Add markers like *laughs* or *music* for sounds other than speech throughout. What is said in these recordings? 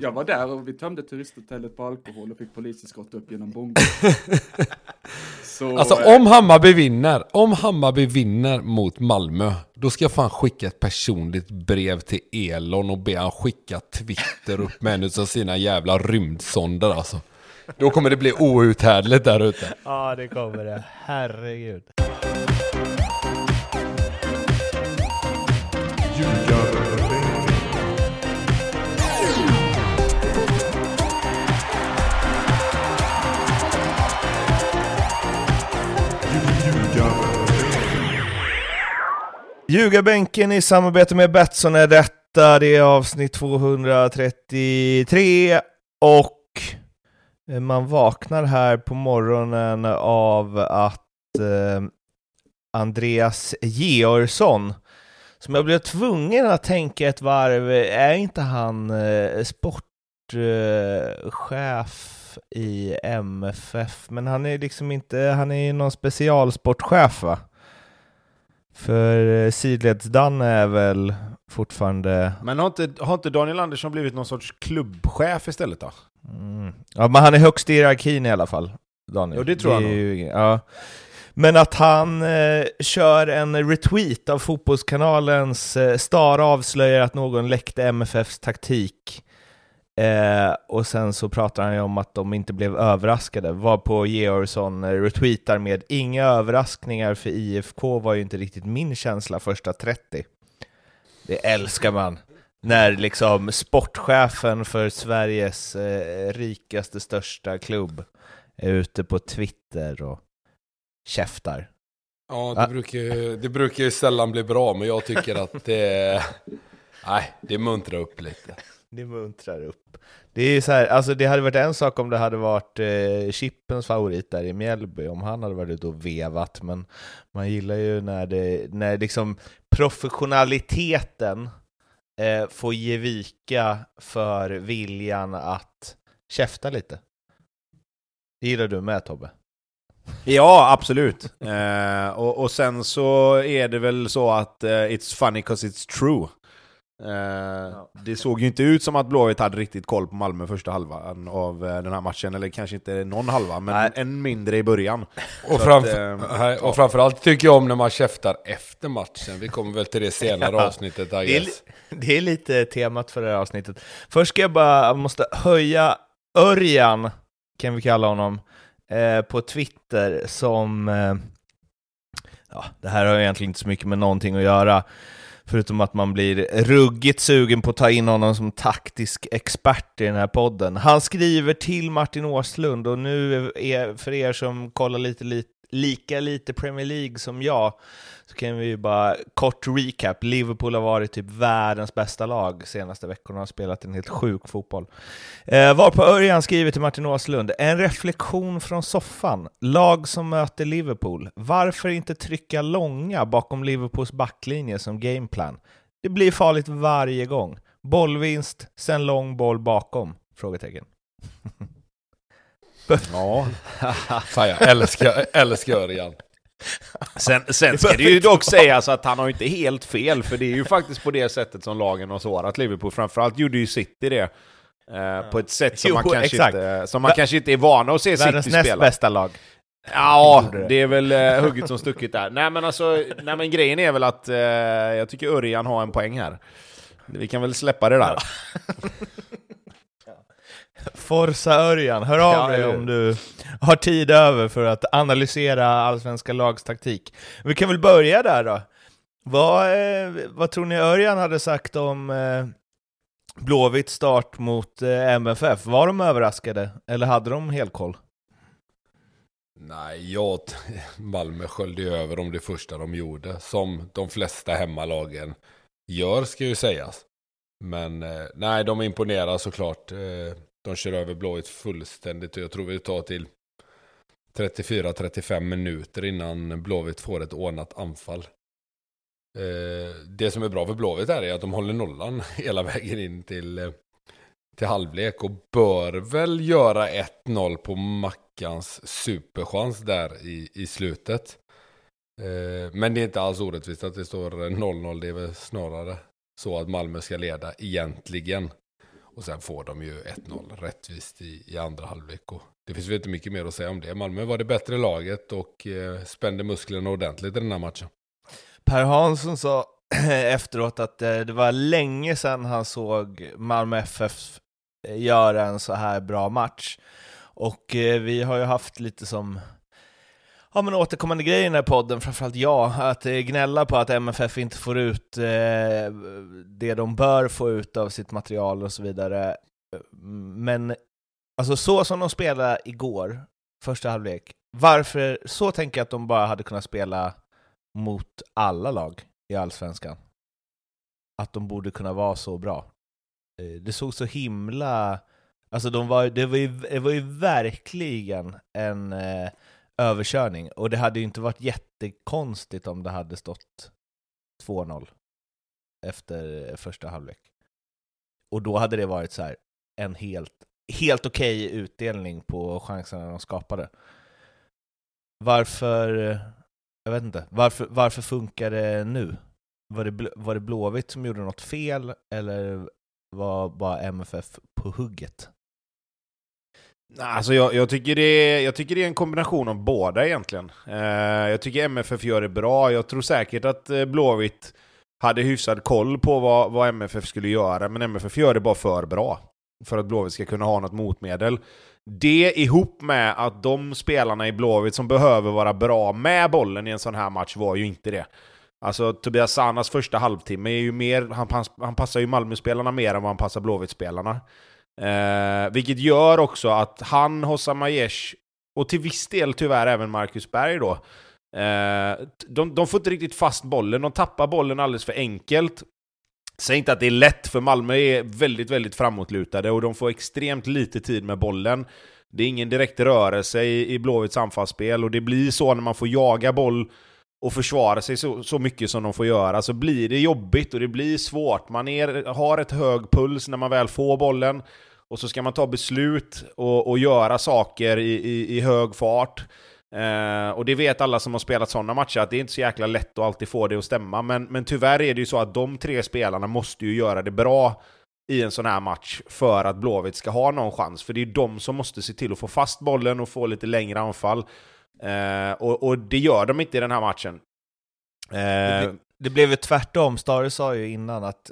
Jag var där och vi tömde turisthotellet på alkohol och fick polisen skotta upp genom bongo. *laughs* Så, alltså eh, om Hammarby vinner, om Hammarby vinner mot Malmö, då ska jag fan skicka ett personligt brev till Elon och be han skicka Twitter upp med en av sina jävla rymdsonder alltså. Då kommer det bli outhärdligt där ute. Ja, det kommer det. Herregud. Ljugarbänken i samarbete med Betsson är detta. Det är avsnitt 233 och eh, man vaknar här på morgonen av att eh, Andreas Georgsson, som jag blev tvungen att tänka ett varv, är inte han eh, sportchef eh, i MFF? Men han är liksom inte, han är ju någon specialsportchef va? För eh, sidledsdanne är väl fortfarande... Men har inte, har inte Daniel Andersson blivit någon sorts klubbchef istället då? Mm. Ja, men han är högst i hierarkin i alla fall, Daniel. Jo, det tror det jag ju, ja. Men att han eh, kör en retweet av Fotbollskanalens eh, Star avslöjar att någon läckte MFFs taktik Eh, och sen så pratar han ju om att de inte blev överraskade, varpå Georgsson eh, retweetar med inga överraskningar för IFK var ju inte riktigt min känsla första 30. Det älskar man. När liksom sportchefen för Sveriges eh, rikaste, största klubb är ute på Twitter och käftar. Ja, det, ah. brukar, det brukar ju sällan bli bra, men jag tycker att det... *laughs* Nej, det muntrar upp lite. Det muntrar upp. Det är så här, alltså det hade varit en sak om det hade varit eh, Chippens favorit där i Mjällby, om han hade varit ute och vevat, men man gillar ju när det, när liksom professionaliteten eh, får ge vika för viljan att käfta lite. Det gillar du med Tobbe? Ja, absolut. eh, och, och sen så är det väl så att eh, it's funny cause it's true. Ja. Det såg ju inte ut som att Blåvitt hade riktigt koll på Malmö första halvan av uh, den här matchen, eller kanske inte någon halva, men Nej. en mindre i början. Och, framför, att, uh, och framförallt tycker jag om när man käftar efter matchen, vi kommer väl till det senare *laughs* ja. avsnittet. Det är, *laughs* det är lite temat för det här avsnittet. Först ska jag bara, jag måste höja Örjan, kan vi kalla honom, på Twitter som, ja, det här har egentligen inte så mycket med någonting att göra, Förutom att man blir ruggigt sugen på att ta in honom som taktisk expert i den här podden. Han skriver till Martin Åslund, och nu är, för er som kollar lite, lite lika lite Premier League som jag, så kan vi ju bara kort recap. Liverpool har varit typ världens bästa lag senaste veckorna och har spelat en helt sjuk fotboll. Eh, varpå Örjan skriver till Martin Åslund, en reflektion från soffan. Lag som möter Liverpool. Varför inte trycka långa bakom Liverpools backlinje som gameplan? Det blir farligt varje gång. Bollvinst, sen lång boll bakom? Frågetecken. *laughs* Ja, *laughs* fan jag älskar, älskar Örjan. Sen, sen ska det ju dock sägas att han har inte helt fel, för det är ju faktiskt på det sättet som lagen har sårat Liverpool. Framförallt gjorde ju City det. Eh, på ett sätt som, jo, man, kanske inte, som man kanske inte är vana att se City spela. Världens näst bästa lag. Ja, det är väl uh, hugget som stucket där. Nej men alltså, nej men grejen är väl att uh, jag tycker Örjan har en poäng här. Vi kan väl släppa det där. *laughs* Forza Örjan, hör av ja, dig om du har tid över för att analysera allsvenska lags taktik. Vi kan väl börja där då. Vad, eh, vad tror ni Örjan hade sagt om eh, Blåvitt start mot eh, MFF? Var de överraskade, eller hade de helkoll? Nej, jag, *laughs* Malmö sköljde ju över dem det första de gjorde, som de flesta hemmalagen gör ska ju sägas. Men eh, nej, de imponerar såklart. De kör över Blåvitt fullständigt och jag tror vi tar till 34-35 minuter innan Blåvitt får ett ordnat anfall. Eh, det som är bra för Blåvitt är att de håller nollan *laughs* hela vägen in till, eh, till halvlek och bör väl göra 1-0 på Mackans superchans där i, i slutet. Eh, men det är inte alls orättvist att det står 0-0, det är väl snarare så att Malmö ska leda egentligen. Och sen får de ju 1-0 rättvist i, i andra halvlek. Och det finns väl inte mycket mer att säga om det. Malmö var det bättre laget och eh, spände musklerna ordentligt i den här matchen. Per Hansson sa *clears throat* efteråt att eh, det var länge sedan han såg Malmö FF göra en så här bra match. Och eh, vi har ju haft lite som ja, men återkommande grejer i den här podden, framförallt jag, att eh, gnälla på att MFF inte får ut eh, det de bör få ut av sitt material och så vidare. Men alltså så som de spelade igår, första halvlek, varför, så tänker jag att de bara hade kunnat spela mot alla lag i Allsvenskan. Att de borde kunna vara så bra. Eh, det såg så himla... Alltså de var, det, var ju, det var ju verkligen en eh, överkörning, och det hade ju inte varit jättekonstigt om det hade stått 2-0 efter första halvlek. Och då hade det varit så här, en helt, helt okej okay utdelning på chanserna de skapade. Varför, jag vet inte, varför, varför funkar det nu? Var det, var det Blåvitt som gjorde något fel, eller var bara MFF på hugget? Alltså jag, jag, tycker det är, jag tycker det är en kombination av båda egentligen. Eh, jag tycker MFF gör det bra. Jag tror säkert att eh, Blåvitt hade hyfsad koll på vad, vad MFF skulle göra, men MFF gör det bara för bra. För att Blåvitt ska kunna ha något motmedel. Det ihop med att de spelarna i Blåvitt som behöver vara bra med bollen i en sån här match var ju inte det. Alltså Tobias Sanas första halvtimme är ju mer, han, han passar ju Malmö-spelarna mer än vad han passar Blåvitt-spelarna. Eh, vilket gör också att han, Hossam Aiesh och till viss del tyvärr även Marcus Berg då, eh, de, de får inte riktigt fast bollen, de tappar bollen alldeles för enkelt. Säg inte att det är lätt, för Malmö är väldigt, väldigt framåtlutade och de får extremt lite tid med bollen. Det är ingen direkt rörelse i, i Blåvitts anfallsspel och det blir så när man får jaga boll och försvara sig så, så mycket som de får göra, så blir det jobbigt och det blir svårt. Man är, har ett hög puls när man väl får bollen, och så ska man ta beslut och, och göra saker i, i, i hög fart. Eh, och det vet alla som har spelat sådana matcher, att det är inte så jäkla lätt att alltid få det att stämma. Men, men tyvärr är det ju så att de tre spelarna måste ju göra det bra i en sån här match för att Blåvitt ska ha någon chans. För det är de som måste se till att få fast bollen och få lite längre anfall. Eh, och, och, det gör de inte i den här matchen. Eh, det, ble, det blev ju tvärtom. Stare sa ju innan att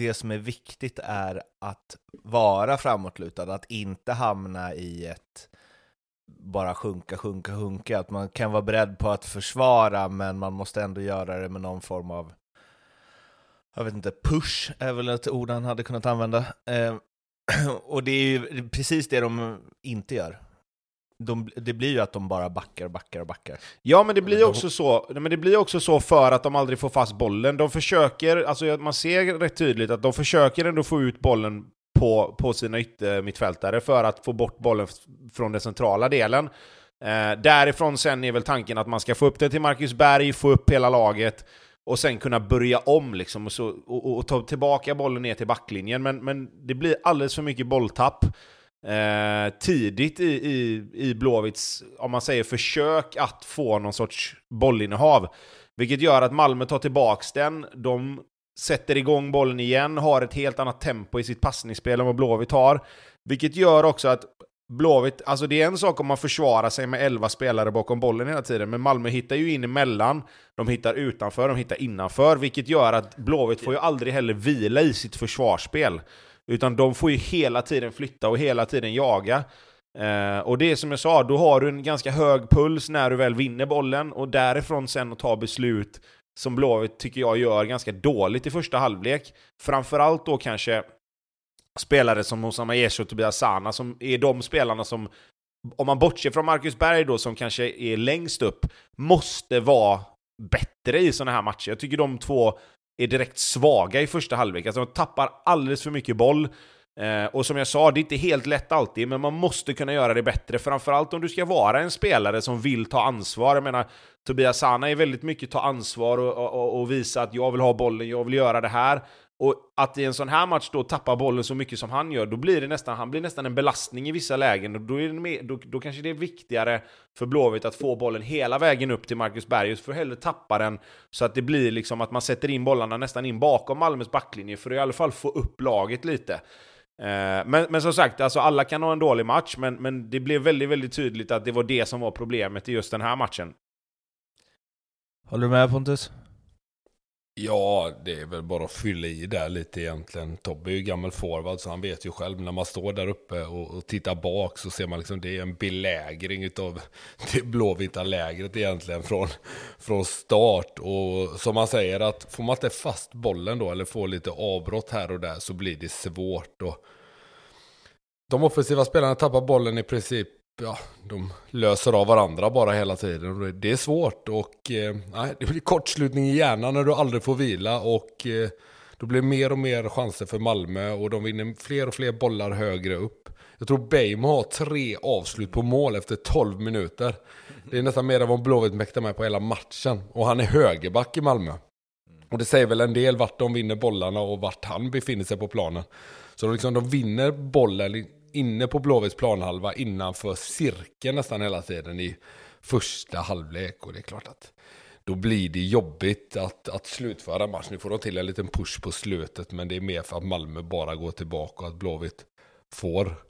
det som är viktigt är att vara framåtlutad, att inte hamna i ett bara sjunka, sjunka, sjunka. Att man kan vara beredd på att försvara, men man måste ändå göra det med någon form av jag vet inte, push är väl ett ord han hade kunnat använda. Eh, *clears throat* och det är ju precis det de inte gör de, det blir ju att de bara backar och backar och backar. Ja, men det blir också så, men det blir också så för att de aldrig får fast bollen. De försöker, alltså man ser rätt tydligt att de försöker ändå få ut bollen på, på sina yttermittfältare för att få bort bollen från den centrala delen. Eh, därifrån sen är väl tanken att man ska få upp den till Marcus Berg, få upp hela laget och sen kunna börja om liksom och, så, och, och ta tillbaka bollen ner till backlinjen. Men, men det blir alldeles för mycket bolltapp eh, tidigt i, i, i Blåvitts, om man säger försök att få någon sorts bollinnehav. Vilket gör att Malmö tar tillbaks den, de sätter igång bollen igen, har ett helt annat tempo i sitt passningsspel än vad Blåvitt har. Vilket gör också att Blåvitt, alltså det är en sak om man försvarar sig med 11 spelare bakom bollen hela tiden, men Malmö hittar ju in emellan, de hittar utanför, de hittar innanför, vilket gör att Blåvitt får ju aldrig heller vila i sitt försvarsspel. Utan de får ju hela tiden flytta och hela tiden jaga. Eh, och det är som jag sa, då har du en ganska hög puls när du väl vinner bollen och därifrån sen att ta beslut som Blåvitt tycker jag gör ganska dåligt i första halvlek. Framförallt då kanske spelare som Osama Yesh och Tobias Sana som är de spelarna som, om man bortser från Marcus Berg då som kanske är längst upp, måste vara bättre i sådana här matcher. Jag tycker de två är direkt svaga i första halvlek. Alltså de tappar alldeles för mycket boll. Eh, och som jag sa, det är inte helt lätt alltid, men man måste kunna göra det bättre. Framförallt om du ska vara en spelare som vill ta ansvar. Jag menar, Tobias Sana är väldigt mycket ta ansvar och, och, och, visa att jag vill ha bollen, jag vill göra det här. Och att i en sån här match då tappa bollen så mycket som han gör, då blir det nästan, han blir nästan en belastning i vissa lägen. Och då, är det med, då, då kanske det är viktigare för Blåvitt att få bollen hela vägen upp till Marcus Bergius, för att hellre tappa den så att det blir liksom att man sätter in bollarna nästan in bakom Malmös backlinje, för att i alla fall få upp laget lite. Eh, men, men som sagt, alltså alla kan ha en dålig match, men, men det blev väldigt, väldigt tydligt att det var det som var problemet i just den här matchen. Håller du med Pontus? Ja, det är väl bara att fylla i där lite egentligen. Tobbe är ju gammal forward så han vet ju själv när man står där uppe och, och tittar bak så ser man liksom det är en belägring av *laughs* det blåvita lägret egentligen från, från start. Och som man säger att får man inte fast bollen då eller får lite avbrott här och där så blir det svårt. Och de offensiva spelarna tappar bollen i princip ja, de löser av varandra bara hela tiden. Det är svårt och eh, det blir kortslutning i hjärnan när du aldrig får vila och eh, då blir mer och mer chanser för Malmö och de vinner fler och fler bollar högre upp. Jag tror Beijmo har tre avslut på mål efter 12 minuter. Det är nästan mer än vad Blåvitt mäktar med på hela matchen. Och han är högerback i Malmö. Och det säger väl en del vart de vinner bollarna och vart han befinner sig på planen. Så de, liksom, de vinner bollen inne på Blåvitts planhalva innanför cirkeln nästan hela tiden i första halvlek. Och det är klart att då blir det jobbigt att, att slutföra matchen. Nu får de till en liten push på slutet, men det är mer för att Malmö bara går tillbaka och att Blåvitt får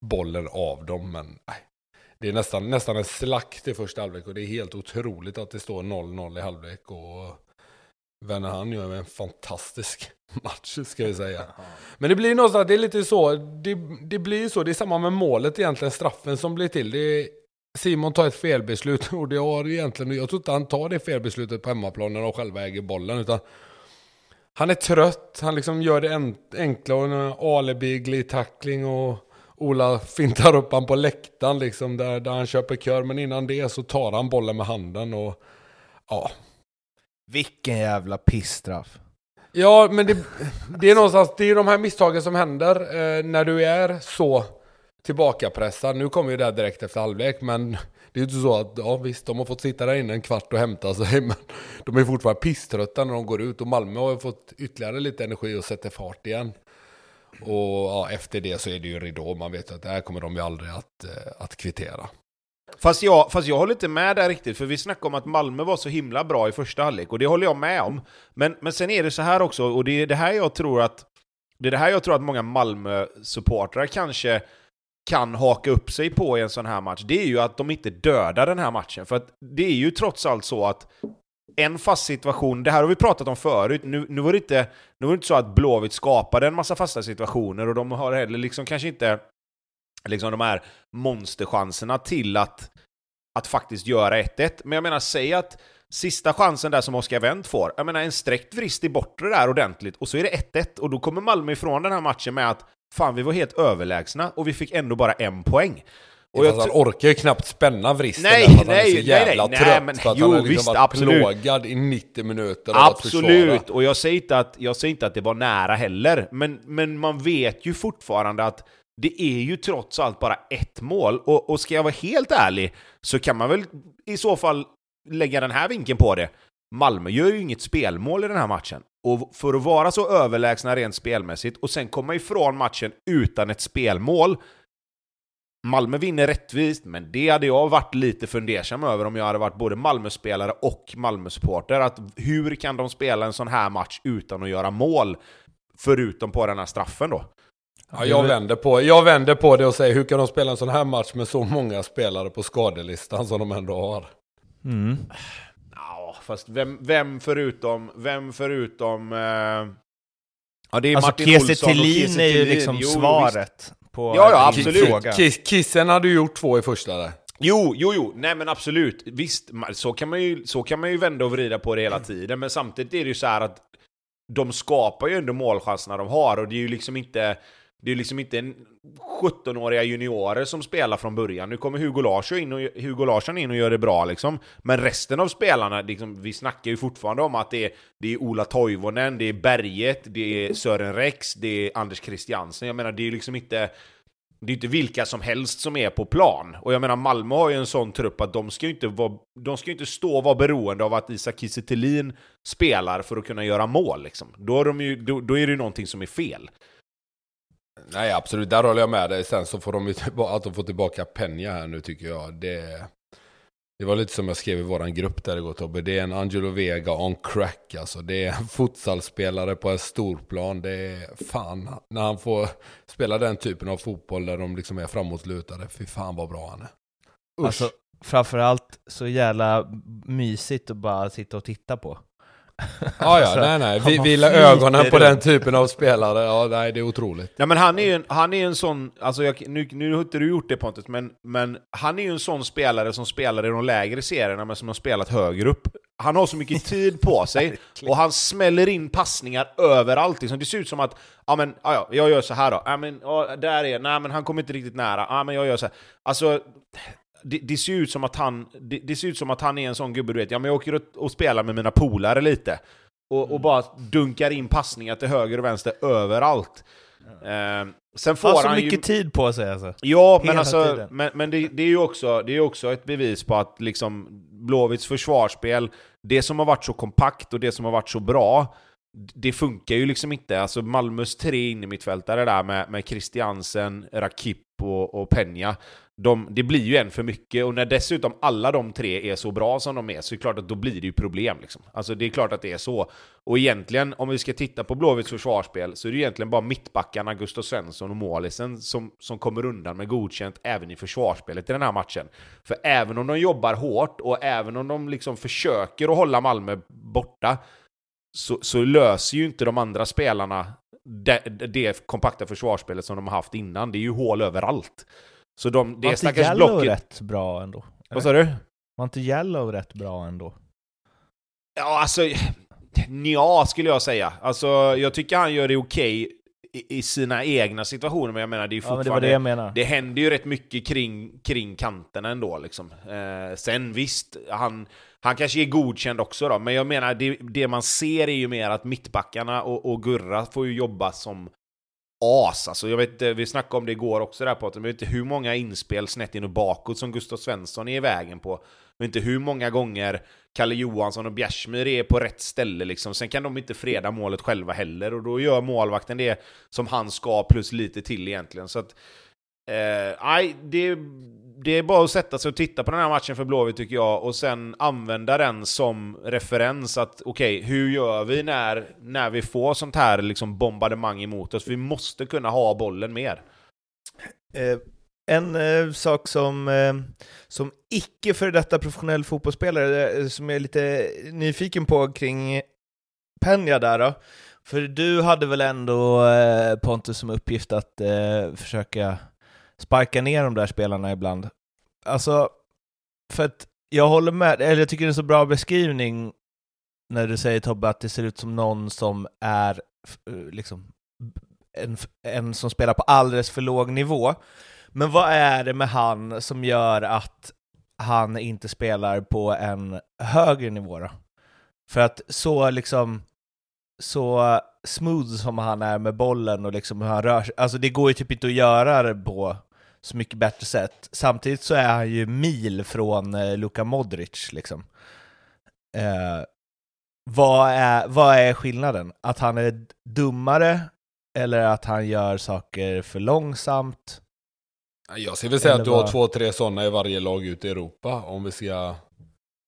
bollen av dem. Men nej, det är nästan, nästan en slakt i första halvlek och det är helt otroligt att det står 0-0 i halvlek. Och han gör en fantastisk *laughs* match, ska vi säga. Men det blir någonstans, det är lite så, det, det blir så, det är samma med målet egentligen, straffen som blir till. Är, Simon tar ett felbeslut *laughs* och det har egentligen, jag tror inte han tar det felbeslutet på hemmaplan när de själva äger bollen, utan han är trött, han liksom gör det enkla och en alibi tackling och Ola fintar upp han på läktaren liksom där, där han köper kör, men innan det så tar han bollen med handen och ja, vilken jävla pissstraff. Ja, men det, det är någonstans, det är de här misstagen som händer eh, när du är så tillbakapressad. Nu kommer ju det här direkt efter halvlek, men det är ju inte så att, ja visst, de har fått sitta där inne en kvart och hämta sig, *laughs* men de är fortfarande pisströtta när de går ut och Malmö har fått ytterligare lite energi och sätter fart igen. Och ja, efter det så är det ju ridå, man vet att det här kommer de ju aldrig att, eh, att kvittera. Fast jag, fast jag håller inte med där riktigt, för vi snackade om att Malmö var så himla bra i första halvlek, och det håller jag med om. Men, men sen är det så här också, och det är det här jag tror att det är det här jag tror att många Malmö-supportrar kanske kan haka upp sig på i en sån här match, det är ju att de inte dödar den här matchen. För att det är ju trots allt så att en fast situation, det här har vi pratat om förut, nu, nu, var, det inte, nu var det inte så att Blåvitt skapade en massa fasta situationer och de har heller liksom kanske inte liksom de här monsterchanserna till att, att faktiskt göra 1-1. Men jag menar, säg att sista chansen där som Oskar Wendt får, jag menar en sträckt vrist i bortre där ordentligt, och så är det 1-1, och då kommer Malmö ifrån den här matchen med att fan, vi var helt överlägsna, och vi fick ändå bara en poäng. Och jag han orkar ju knappt spänna vristen nej, där, för nej, han är så jävla nej, trött. nej, men, för att jo, han har liksom visst, varit absolut. plågad i 90 minuter av Absolut, att och jag säger, inte att, jag säger inte att det var nära heller, men, men man vet ju fortfarande att det är ju trots allt bara ett mål, och, och ska jag vara helt ärlig så kan man väl i så fall lägga den här vinkeln på det. Malmö gör ju inget spelmål i den här matchen. Och för att vara så överlägsna rent spelmässigt och sen komma ifrån matchen utan ett spelmål. Malmö vinner rättvist, men det hade jag varit lite fundersam över om jag hade varit både Malmö-spelare och Malmö-supporter. Att hur kan de spela en sån här match utan att göra mål? Förutom på den här straffen då. Ja, jag, vänder på, jag vänder på det och säger hur kan de spela en sån här match med så många spelare på skadelistan som de ändå har? Mm. Ja, fast vem, vem förutom... Vem förutom... Eh... Ja, det är alltså, Martin Kiese Olsson och Thelin är ju liksom jo, svaret visst. på Ja, ja, absolut. fråga. Kiss, kissen hade ju gjort två i första där. Jo, jo, jo, nej men absolut. Visst, så kan, man ju, så kan man ju vända och vrida på det hela tiden, men samtidigt är det ju så här att de skapar ju ändå målchanserna de har, och det är ju liksom inte... Det är liksom inte en 17-åriga juniorer som spelar från början. Nu kommer Hugo Larsson in och, Hugo Larsson in och gör det bra liksom. Men resten av spelarna, liksom, vi snackar ju fortfarande om att det är, det är Ola Toivonen, det är Berget, det är Sören Rex, det är Anders Christiansen. Jag menar, det är ju liksom inte... Det är inte vilka som helst som är på plan. Och jag menar, Malmö har ju en sån trupp att de ska ju inte, vara, de ska ju inte stå och vara beroende av att Isak Kiese Thelin spelar för att kunna göra mål. Liksom. Då, är de ju, då, då är det ju någonting som är fel. Nej absolut, där håller jag med dig. Sen så får de ju tillbaka, att de får tillbaka Penja här nu tycker jag. Det, Det var lite som jag skrev i våran grupp där igår Tobbe. Det är en Angelo Vega on crack alltså. Det är en futsalspelare på en storplan. Det är fan, när han får spela den typen av fotboll där de liksom är framåtlutade. Fy fan vad bra han är. Usch. Alltså, framförallt så jävla mysigt att bara sitta och titta på. *laughs* ja, ja, alltså, nej, nej. Vi, vila flyter ögonen på den typen av spelare. Ja, nej, det är otroligt. Ja men han är ju en, han är en sån, alltså jag, nu, nu har inte du gjort det Pontus, men, men han är ju en sån spelare som spelar i de lägre serierna men som har spelat högre upp. Han har så mycket tid på *laughs* sig och han smäller in passningar överallt. Liksom. Det ser ut som att, ja men, ja, jag gör så här då. Ja men, ja, där är, nej men han kommer inte riktigt nära. Ja men jag gör så här. Alltså, det, det ser ut som att han, det, det ser ut som att han är en sån gubbe du vet, ja men jag åker och, och spelar med mina polare lite. Och, och bara dunkar in passningar till höger och vänster överallt. Eh, sen får Har så han mycket ju... tid på sig alltså. Ja, men, hela alltså, tiden. men, men det, det är ju också, det är också ett bevis på att liksom Blåvitts försvarsspel, det som har varit så kompakt och det som har varit så bra, det funkar ju liksom inte. Alltså Malmös tre innermittfältare där med, med Christiansen, Rakip och, och Peña, de, det blir ju en för mycket. Och när dessutom alla de tre är så bra som de är, så är det klart att då blir det ju problem. Liksom. Alltså det är klart att det är så. Och egentligen, om vi ska titta på Blåvitts försvarsspel, så är det egentligen bara mittbackarna, Gustav Svensson och målisen, som, som kommer undan med godkänt även i försvarsspelet i den här matchen. För även om de jobbar hårt och även om de liksom försöker att hålla Malmö borta, så, så löser ju inte de andra spelarna det, det kompakta försvarsspelet som de har haft innan. Det är ju hål överallt. Så de, det Var stackars Yellow blocket... rätt bra ändå? Vad sa du? Var inte Yellow rätt bra ändå? Ja, alltså... Ja, skulle jag säga. Alltså, jag tycker han gör det okej i, i sina egna situationer, men jag menar det är ju Ja, fortfarande... det det menade. det händer ju rätt mycket kring, kring kanterna ändå. Liksom. Eh, sen visst, han, han kanske är godkänd också då, men jag menar det, det man ser är ju mer att mittbackarna och, och Gurra får ju jobba som as. Alltså, jag vet, eh, vi snackade om det igår också där på att jag vet inte hur många inspel snett in och bakåt som Gustav Svensson är i vägen på. Jag vet inte hur många gånger Kalle Johansson och Bjärsmyr är på rätt ställe liksom. Sen kan de inte freda målet själva heller och då gör målvakten det som han ska plus lite till egentligen. Så att, eh, det, det är bara att sätta sig och titta på den här matchen för Blåvitt tycker jag och sen använda den som referens att okej, hur gör vi när, när vi får sånt här liksom bombardemang emot oss? Vi måste kunna ha bollen mer. Eh, en eh, sak som, eh, som icke för detta professionell fotbollsspelare, eh, som jag är lite nyfiken på kring Penja där då. För du hade väl ändå eh, Pontus som uppgift att eh, försöka sparka ner de där spelarna ibland. Alltså, för att jag håller med, eller jag tycker det är en så bra beskrivning när du säger Tobbe att det ser ut som någon som är eh, liksom en, en som spelar på alldeles för låg nivå. Men vad är det med han som gör att han inte spelar på en högre nivå då? För att så liksom så smooth som han är med bollen och liksom hur han rör sig, alltså det går ju typ inte att göra det på så mycket bättre sätt. Samtidigt så är han ju mil från eh, Luka Modric liksom. Eh, vad, är, vad är skillnaden? Att han är dummare eller att han gör saker för långsamt? Jag skulle säga Eller att du har vad? två, tre sådana i varje lag ute i Europa. Om vi ska...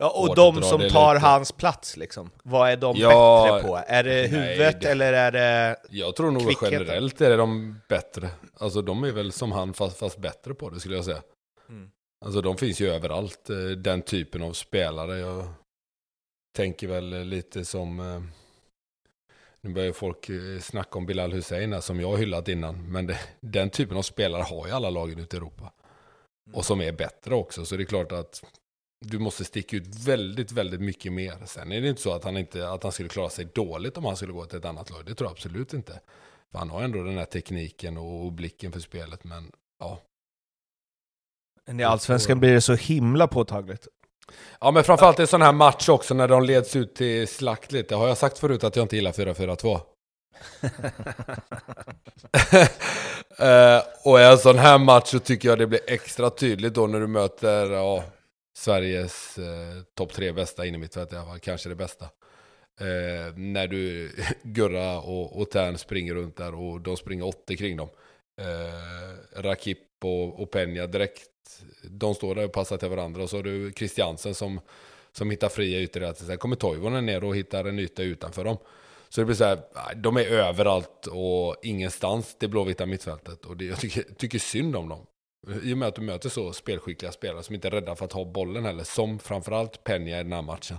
Ja, och de som tar lite. hans plats liksom. Vad är de Ja, bättre på? Är det nej, huvudet det- eller är det... Jag tror nog Kvickheten. generellt är de bättre. Alltså de är väl som han fast, fast bättre på det skulle jag säga. Mm. Alltså de finns ju överallt, eh, den typen av spelare. Jag tänker väl lite som... eh, Nu börjar folk eh, snacka om Bilal Hussein som jag har hyllat innan. Men det, den typen av spelare har ju alla lagen ute i Europa. Och som är bättre också. Så det är klart att du måste sticka ut väldigt, väldigt mycket mer. Sen är det inte så att han, inte, att han skulle klara sig dåligt om han skulle gå till ett annat lag. Det tror jag absolut inte. För han har ändå den här tekniken och blicken för spelet. Men ja, I Allsvenskan blir det så himla påtagligt. Ja men framförallt en sån här match också när de leds ut till slakt lite. Har jag sagt förut att jag inte gillar 4-4-2? *laughs* *laughs* Eh, och i en sån här match så tycker jag det blir extra tydligt då när du möter ja, Sveriges eh, topp tre bästa innermittfält i alla fall, kanske det bästa. Eh, när du, *laughs* Gurra och, och Tern springer runt där och de springer 80 kring dem. eh, Rakip och, och Peña direkt. De står där och passar till varandra och så har du Christiansen som, som hittar fria ytor. Sen kommer Toivonen ner och hittar en yta utanför dem. Så det blir så här, de är överallt och ingenstans det blåvita mittfältet. Och det, jag tycker, tycker synd om dem. I och med att du möter så spelskickliga spelare som inte är rädda för att ha bollen heller. Som framförallt Peña i den här matchen.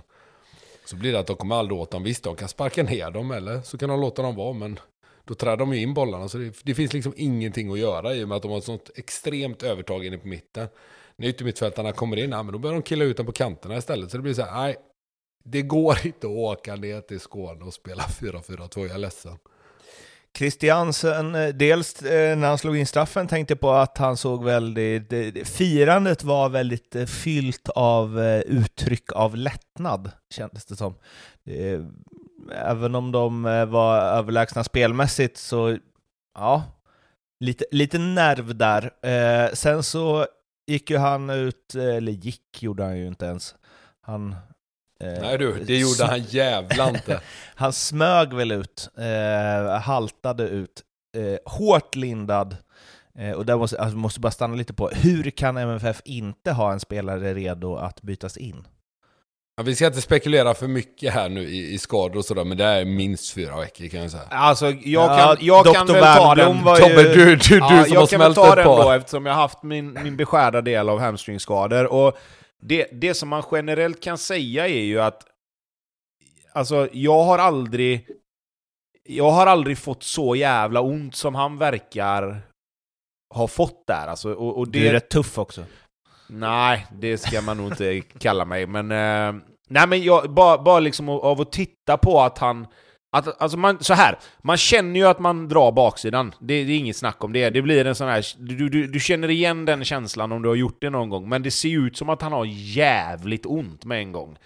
Så blir det att de kommer aldrig åt dem. Visst, de kan sparka ner dem eller så kan de låta dem vara. Men då trär de ju in bollarna. Så det, det, finns liksom ingenting att göra i och med att de har ett sånt extremt övertag inne på mitten. När yttermittfältarna kommer in, ja, men då börjar de killa ut dem på kanterna istället. Så det blir så här, nej, det går inte att åka ner till Skåne och spela 4-4-2, jag är ledsen. Christiansen, eh, dels eh, när han slog in straffen tänkte på att han såg väldigt, eh, firandet var väldigt fyllt av uttryck av lättnad, kändes det som. Även om de var överlägsna spelmässigt så, ja, lite, lite nerv där. Sen så gick ju han ut, eller gick gjorde han ju inte ens. Han Nej du, det gjorde han jävla inte. *laughs* han smög väl ut, eh, haltade ut, eh, hårt lindad. Eh, och där måste, alltså, måste bara stanna lite på, hur kan MFF inte ha en spelare redo att bytas in? Ja, vi ska inte spekulera för mycket här nu i, i skador och sådär, men det är minst fyra veckor kan jag säga. Alltså, jag kan, ja, jag kan väl ta den... Var ju... Tobbe, du, du, du ja, som har smält ett par. Jag kan väl ta den då, eftersom jag har haft min, min beskärda del av hamstringskador. Och det, det som man generellt kan säga är ju att alltså, jag har aldrig jag har aldrig fått så jävla ont som han verkar ha fått där. Alltså, och, och det... Du är rätt tuff också. Nej, det ska man nog inte kalla mig. Men, eh, nej, men jag, bara, bara liksom av att titta på att han att, alltså man, så här, man känner ju att man drar baksidan. Det, det, är inget snack om det. Det blir en sån här... Du, du, du känner igen den känslan om du har gjort det någon gång, men det ser ut som att han har jävligt ont med en gång.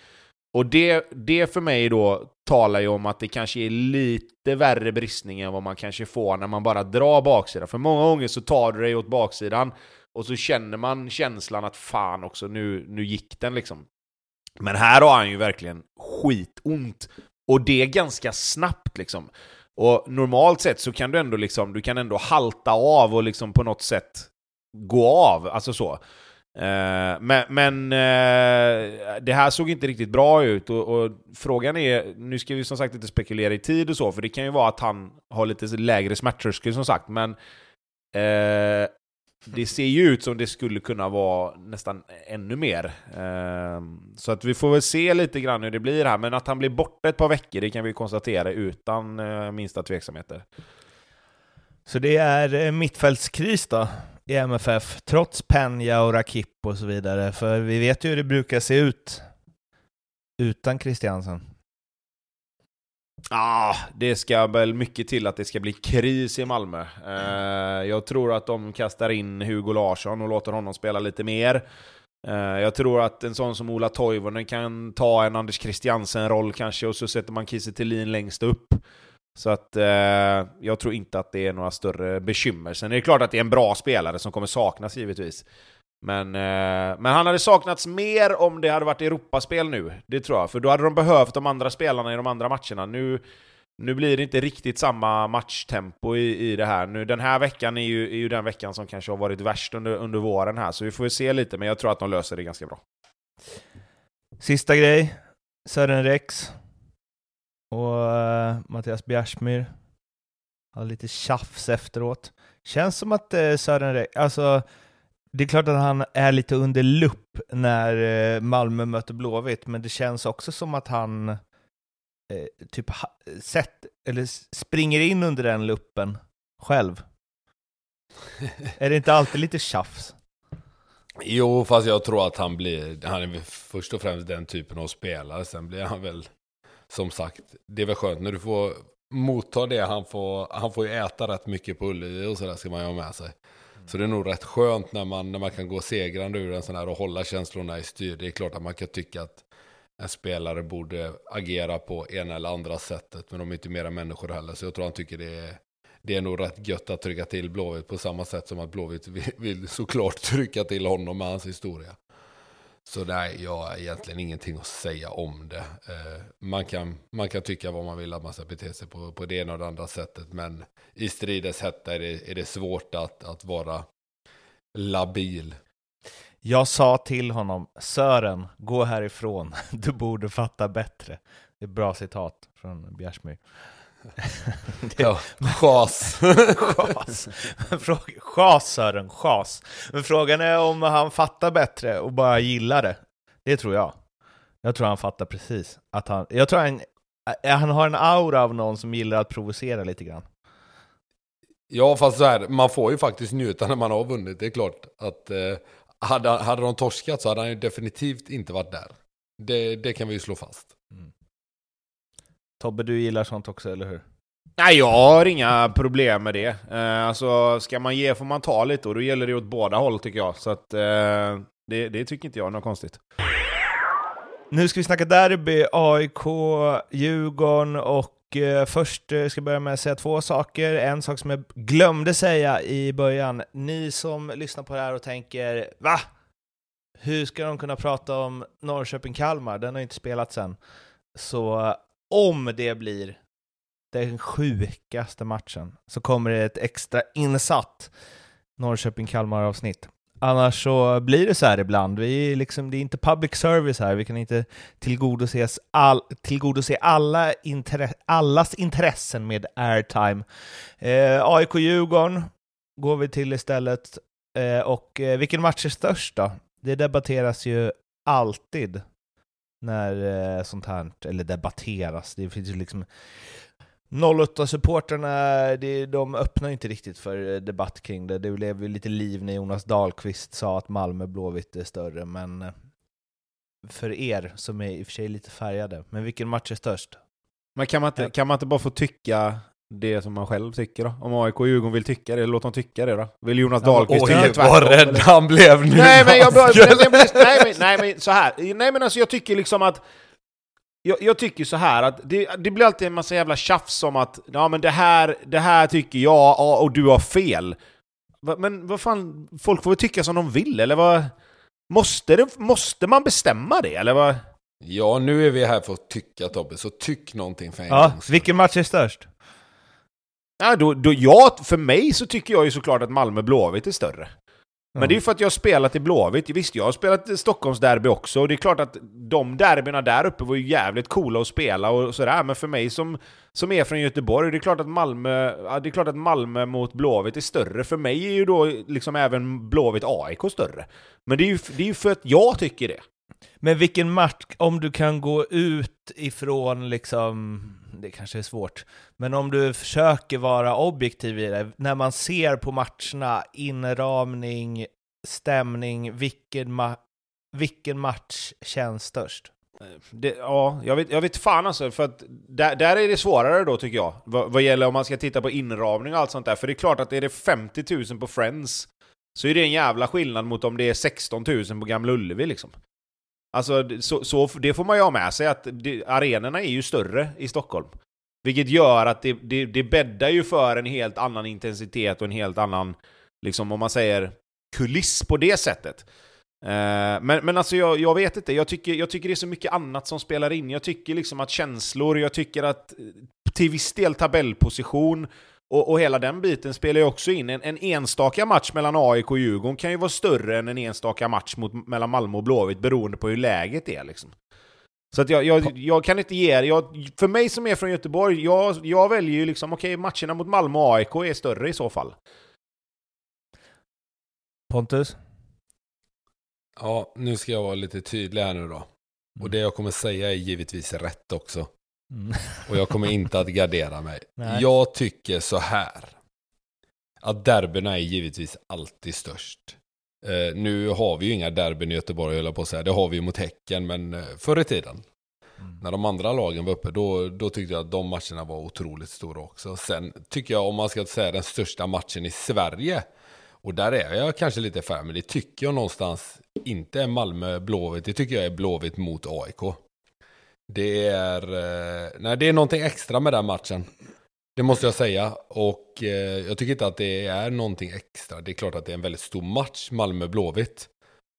Och det, det för mig då talar ju om att det kanske är lite värre bristning än vad man kanske får när man bara drar baksidan. För många gånger så tar du dig åt baksidan och så känner man känslan att fan också, nu, nu gick den liksom. Men här har han ju verkligen skitont. Och det är ganska snabbt liksom. Och normalt sett så kan du ändå liksom, du kan ändå halta av och liksom på något sätt gå av, alltså så. Eh, men, men eh, det här såg inte riktigt bra ut och, och, frågan är, nu ska vi som sagt inte spekulera i tid och så, för det kan ju vara att han har lite lägre smärttröskel som sagt, men eh, det ser ju ut som det skulle kunna vara nästan ännu mer. Ehm, så att vi får väl se lite grann hur det blir här, men att han blir borta ett par veckor, det kan vi konstatera utan eh, minsta tveksamheter. Så det är eh, mittfältskris då i MFF, trots Penja och Rakip och så vidare, för vi vet ju hur det brukar se ut utan Christiansen. Ah, det ska väl mycket till att det ska bli kris i Malmö. Eh, jag tror att de kastar in Hugo Larsson och låter honom spela lite mer. Eh, jag tror att en sån som Ola Toivonen kan ta en Anders Christiansen-roll kanske, och så sätter man Kiese Thelin längst upp. Så att eh, jag tror inte att det är några större bekymmer. Sen är det klart att det är en bra spelare som kommer saknas givetvis. Men, eh, men han hade saknats mer om det hade varit Europaspel nu, det tror jag. För då hade de behövt de andra spelarna i de andra matcherna. Nu, nu blir det inte riktigt samma matchtempo i, i det här. Nu, den här veckan är ju, är ju den veckan som kanske har varit värst under, under våren här, så vi får ju se lite, men jag tror att de löser det ganska bra. Sista grej, Sören Rex och uh, Mattias Bjärsmyr har lite tjafs efteråt. Känns som att uh, Sören Rex, alltså det är klart att han är lite under lupp när eh, Malmö möter Blåvitt, men det känns också som att han eh, typ sett, eller springer in under den luppen själv. *laughs* är det inte alltid lite tjafs? Jo, fast jag tror att han blir, han är först och främst den typen av spelare, sen blir han väl, som sagt, det är väl skönt när du får motta det, han får, han får ju äta rätt mycket på Ullevi och sådär ska man ju ha med sig. Så det är nog rätt skönt när man, när man kan gå segrande ur en sån här och hålla känslorna i styr. Det är klart att man kan tycka att en spelare borde agera på ena eller andra sättet. Men de är inte mera människor heller. Så jag tror han tycker det är, det är nog rätt gött att trycka till Blåvitt på samma sätt som att Blåvitt vill, vill såklart *laughs* trycka till honom med hans historia. Så nej, jag har egentligen ingenting att säga om det. Eh, man, kan, man kan tycka vad man vill att man ska bete sig på, på det ena och det andra sättet. Men i stridens hetta är det, är det svårt att, att vara labil. Jag sa till honom, Sören, gå härifrån. *laughs* Du borde fatta bättre. Det är ett bra citat från Bjärsmyr. *laughs* Ja, chas. Chas. Sören, chas. Men frågan är om han fattar bättre och bara gillar det. Det tror jag. Jag tror han fattar precis. Att han, jag tror han, han har en aura av någon som gillar att provocera lite grann. Ja, fast så här, man får ju faktiskt njuta när man har vunnit. Det är klart att eh, hade, hade de torskat så hade han ju definitivt inte varit där. Det, det kan vi ju slå fast. Tobbe, du gillar sånt också, eller hur? Nej, jag har inga problem med det. Eh, alltså, ska man ge får man ta lite och då gäller det åt båda håll tycker jag. Så att, eh, det, det tycker inte jag är något konstigt. Nu ska vi snacka derby, AIK, Djurgården och eh, först eh, ska jag börja med att säga två saker. En sak som jag glömde säga i början. Ni som lyssnar på det här och tänker va? Hur ska de kunna prata om Norrköping-Kalmar? Den har inte spelats än. Så om det blir den sjukaste matchen så kommer det ett extra insatt Norrköping-Kalmar-avsnitt. Annars så blir det så här ibland. Vi liksom, det är inte public service här, vi kan inte tillgodoses all, tillgodose alla intre, allas intressen med airtime. Eh, AIK-Djurgården går vi till istället. Eh, och eh, vilken match är störst då? Det debatteras ju alltid när eh, sånt här, eller debatteras, det finns ju liksom 08-supportrarna, det- de öppnar ju inte riktigt för eh, debatt kring det. Det blev ju lite liv när Jonas Dahlqvist sa att Malmö Blåvitt är större, men eh, för er som är i och för sig lite färgade, men vilken match är störst? Men kan man, inte, kan man inte bara få tycka det som man själv tycker då? Om AIK och Djurgården vill tycka det, låt dem tycka det då. Vill Jonas Ja, Dahlqvist oj, tycka tvärtom? vad rädd han blev nu. Nej men jag *laughs* nej, men, nej, men, nej men så här. Nej men alltså jag tycker liksom att jag, jag tycker så här att det, det blir alltid en massa jävla tjafs om att ja men det här, det här tycker jag ja, och du har fel. Men vad fan, folk får väl tycka som de vill eller vad? Måste, det, måste man bestämma det eller vad? Ja, nu är vi här för att tycka Tobbe, så tyck någonting för en Ja, skull. vilken match är störst? Ja, då, då, jag, för mig så tycker jag ju såklart att Malmö Blåvitt är större. Men det är ju för att jag har spelat i Blåvitt. Visst, jag har spelat Stockholmsderby också, och det är klart att de derbyna där uppe var ju jävligt coola att spela och sådär, men för mig som, som är från Göteborg, det är klart att Malmö, det är klart att Malmö mot Blåvitt är större. För mig är ju då liksom även Blåvitt AIK större. Men det är ju, det är ju för att jag tycker det. Men vilken match, om du kan gå ut ifrån liksom, det kanske är svårt, men om du försöker vara objektiv i det, när man ser på matcherna, inramning, stämning, vilken, ma vilken match känns störst? Eh, det, ja, jag vet, jag vet fan alltså, för att där, där är det svårare då tycker jag. Vad, vad gäller om man ska titta på inramning och allt sånt där. För det är klart att är det 50 000 på Friends, så är det en jävla skillnad mot om det är 16 000 på Gamla Ullevi liksom. Alltså, det- så, så, det får man ju ha med sig, att det, arenorna är ju större i Stockholm. Vilket gör att det, det, det bäddar ju för en helt annan intensitet och en helt annan, liksom om man säger, kuliss på det sättet. Eh, men, men alltså jag, jag vet inte, jag tycker, jag tycker det är så mycket annat som spelar in. Jag tycker liksom att känslor, jag tycker att till viss del tabellposition och, och hela den biten spelar ju också in. En, en enstaka match mellan AIK och Djurgården kan ju vara större än en enstaka match mot, mellan Malmö och Blåvitt beroende på hur läget är. Liksom. Så att jag, jag, jag kan inte ge jag, för mig som är från Göteborg, jag, jag väljer ju liksom, okej matcherna mot Malmö och AIK är större i så fall. Pontus? Ja, nu ska jag vara lite tydlig här nu då. Och det jag kommer säga är givetvis rätt också. Mm. Och jag kommer inte att gardera mig. *laughs* Nej. Jag tycker så här. Att derbyna är givetvis alltid störst. Eh, nu har vi ju inga derbyn i Göteborg, höll jag på att säga. Det har vi ju mot Häcken, men eh, förr i tiden. Mm. När de andra lagen var uppe, då, då tyckte jag att de matcherna var otroligt stora också. Sen tycker jag, om man ska säga den största matchen i Sverige, och där är jag kanske lite färg, men det tycker jag någonstans inte är Malmö-Blåvitt, det tycker jag är Blåvitt mot AIK. Det är, eh, nej, det är någonting extra med den matchen. Det måste jag säga. Och eh, jag tycker inte att det är någonting extra. Det är klart att det är en väldigt stor match, Malmö-Blåvitt.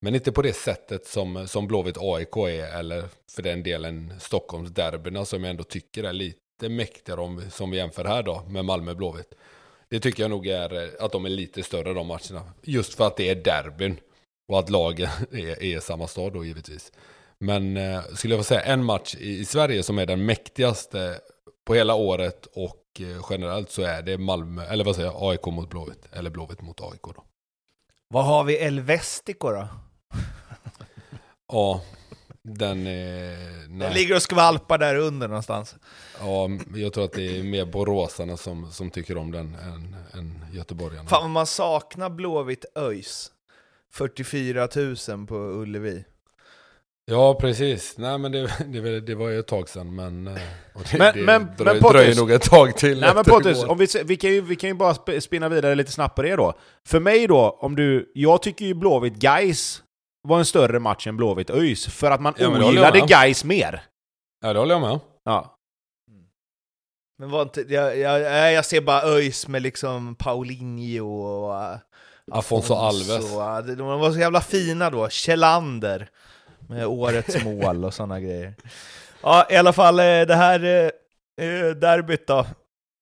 Men inte på det sättet som, som Blåvitt AIK är, eller för den delen Stockholmsderbyna som jag ändå tycker är lite mäktigare om, som vi jämför här då med Malmö Blåvitt. Det tycker jag nog är eh, att de är lite större de matcherna. Just för att det är derbyn. Och att lagen *laughs* är, är samma stad då givetvis. Men eh, skulle jag få säga en match i, i Sverige som är den mäktigaste på hela året och eh, generellt så är det Malmö, eller vad säger jag, AIK mot Blåvitt. Eller Blåvitt mot AIK då. Vad har vi El Vestico då? *laughs* Ja, den är... Den Nej. ligger och skvalpar där under någonstans. Ja, jag tror att det är mer boråsarna som, som tycker om den än, än göteborgarna. Fan vad man saknar Blåvitt ÖIS. 44 000 på Ullevi. Ja, precis. Nej, men det, *laughs* det, det var ju ett tag sedan, men... eh, *laughs* det, Men- det men- dröj, men dröjer nog ett tag till. Nej men igår. om vi, vi, kan ju, vi kan ju bara sp- spinna vidare lite snabbt på det då. För mig då, om du... Jag tycker ju Blåvitt Guys var en större match än Blåvitt ÖIS för att man Ja, ogillade. Guys mer. Ja, det håller jag med om. Ja. Men var inte, jag, jag, jag ser bara ÖIS med liksom Paulinho och... uh, Afonso Alves. och, de de var så jävla fina då. Kjellander med årets mål och sådana grejer. Ja, i alla fall eh, det här eh, eh, derbyt då,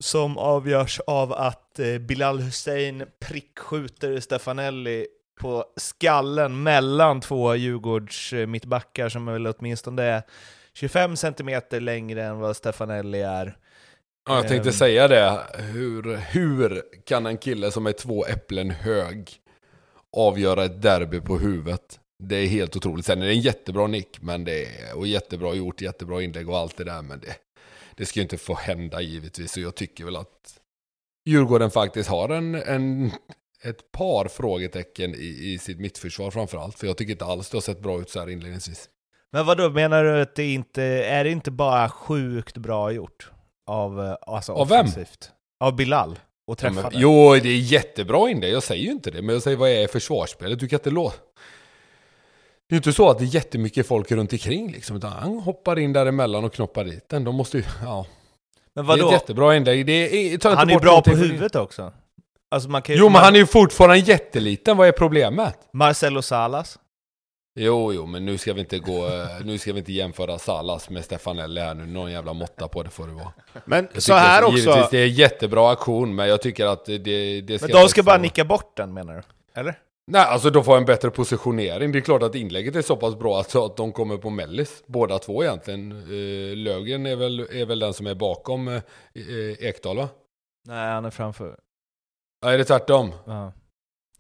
som avgörs av att Bilal Hussein prickskjuter Stefanelli på skallen mellan två Djurgårds mittbackar som är väl åtminstone är 25 centimeter längre än vad Stefanelli är. Ja, jag tänkte Ehm. säga det. Hur, hur kan en kille som är två äpplen hög avgöra ett derby på huvudet? Det är helt otroligt. Sen är det en jättebra nick, men det är, och jättebra gjort, jättebra inlägg och allt det där, men det, det ska ju inte få hända givetvis. Så jag tycker väl att Djurgården faktiskt har en, en, ett par frågetecken i, i sitt mittförsvar framförallt. För jag tycker inte alls det har sett bra ut så här inledningsvis. Men vad då menar du att det inte, är det inte bara sjukt bra gjort? Av, eh, alltså Av vem? Av Bilal? Och Ja, träffade? men, jo, det är jättebra inlägg. Jag säger ju inte det. Men jag säger vad är försvarsspelet? Du kan inte låta... Det är ju inte så att det är jättemycket folk runt omkring liksom. Utan han hoppar in däremellan och knoppar dit den. De måste ju... Ja. Men Det är ett vadå? jättebra inlägg. Det är, ta inte Han är bort bra på huvudet också. Alltså man kan ju, Jo, men han är ju fortfarande jätteliten. Vad är problemet? Marcelo Salas? Jo, jo, men nu ska vi inte gå... eh, Nu ska vi inte jämföra Salas med Stefanelli här nu. Någon jävla måtta på det får det vara. Men så här att- också... Givetvis, det är jättebra aktion, men jag tycker att det, det, ska Men de ska bara nicka bort den menar du? Eller? Nej, alltså de får en bättre positionering. Det är klart att inlägget är så pass bra att, att de kommer på mellis. Båda två egentligen. Uh, Lögen är väl, är väl den som är bakom uh, Ekdal va? Nej, han är framför. Ja, är det tvärtom? Ja.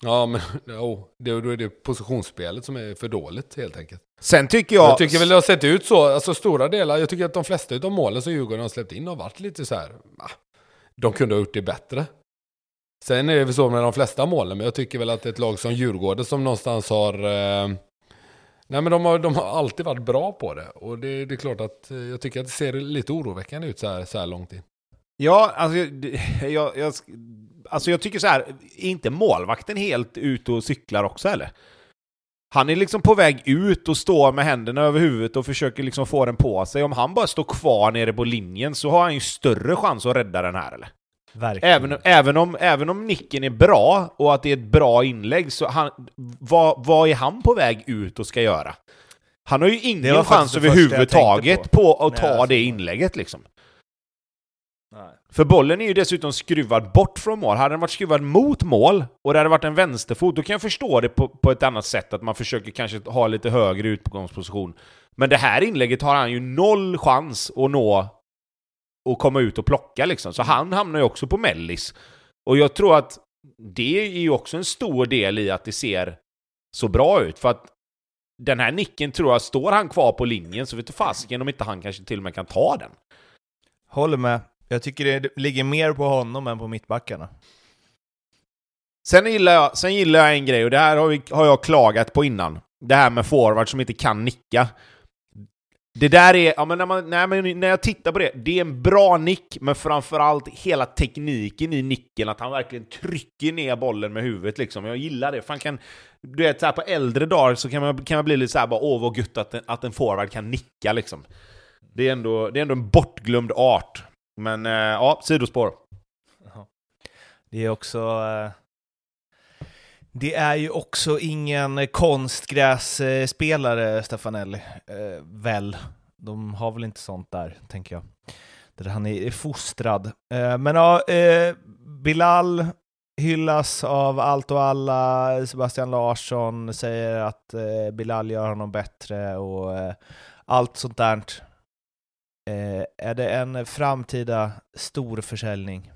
Ja, men *laughs* oh, det, då är det positionsspelet som är för dåligt helt enkelt. Sen tycker jag... Jag tycker väl det har sett ut så, alltså stora delar. Jag tycker att de flesta av målen som Djurgården har släppt in har varit lite så här. ah, De kunde ha gjort det bättre. Sen är det väl så med de flesta målen, men jag tycker väl att ett lag som Djurgården som någonstans har... Eh, nej men de har, de har alltid varit bra på det. Och det, det är klart att eh, jag tycker att det ser lite oroväckande ut så här, så här långt in. Ja, alltså *laughs* jag, jag, alltså jag tycker så här, är inte målvakten helt ute och cyklar också eller? Han är liksom på väg ut och står med händerna över huvudet och försöker liksom få den på sig. Om han bara står kvar nere på linjen så har han ju större chans att rädda den här eller? Verkligen. Även, även, om, även om nicken är bra och att det är ett bra inlägg, så han, vad, vad är han på väg ut och ska göra? Han har ju ingen chans överhuvudtaget tänkte på. att Nej, ta alltså. det inlägget liksom. Nej. För bollen är ju dessutom skruvad bort från mål. Hade den varit skruvad mot mål och det hade varit en vänsterfot, då kan jag förstå det på, på ett annat sätt, att man försöker kanske ha lite högre utgångsposition. Men det här inlägget har han ju noll chans att nå och komma ut och plocka liksom. Så han hamnar ju också på mellis. Och jag tror att det är ju också en stor del i att det ser så bra ut. För att den här nicken tror jag, står han kvar på linjen så vet du fasiken om inte han kanske till och med kan ta den. Håller med. Jag tycker det ligger mer på honom än på mittbackarna. Sen gillar, jag, sen gillar jag en grej, och det här har, vi, har jag klagat på innan. Det här med forward som inte kan nicka. Det där är, ja men när, man, när, man, när jag tittar på det, det är en bra nick, men framförallt hela tekniken i nicken, att han verkligen trycker ner bollen med huvudet liksom. Jag gillar det. Fan kan, du vet, så här på äldre dagar så kan man, kan man bli lite såhär bara åh vad gött att, en- att en forward kan nicka liksom. Det är ändå, det är ändå en bortglömd art. Men eh, ja, sidospår. Det är också... eh, det är ju också ingen konstgrässpelare, Stefanelli. Eh, väl? De har väl inte sånt där, tänker jag. Där han är fostrad. Eh, men ja, eh, Bilal hyllas av allt och alla. Sebastian Larsson säger att eh, Bilal gör honom bättre och eh, allt sånt där. Eh, är det en framtida stor försäljning?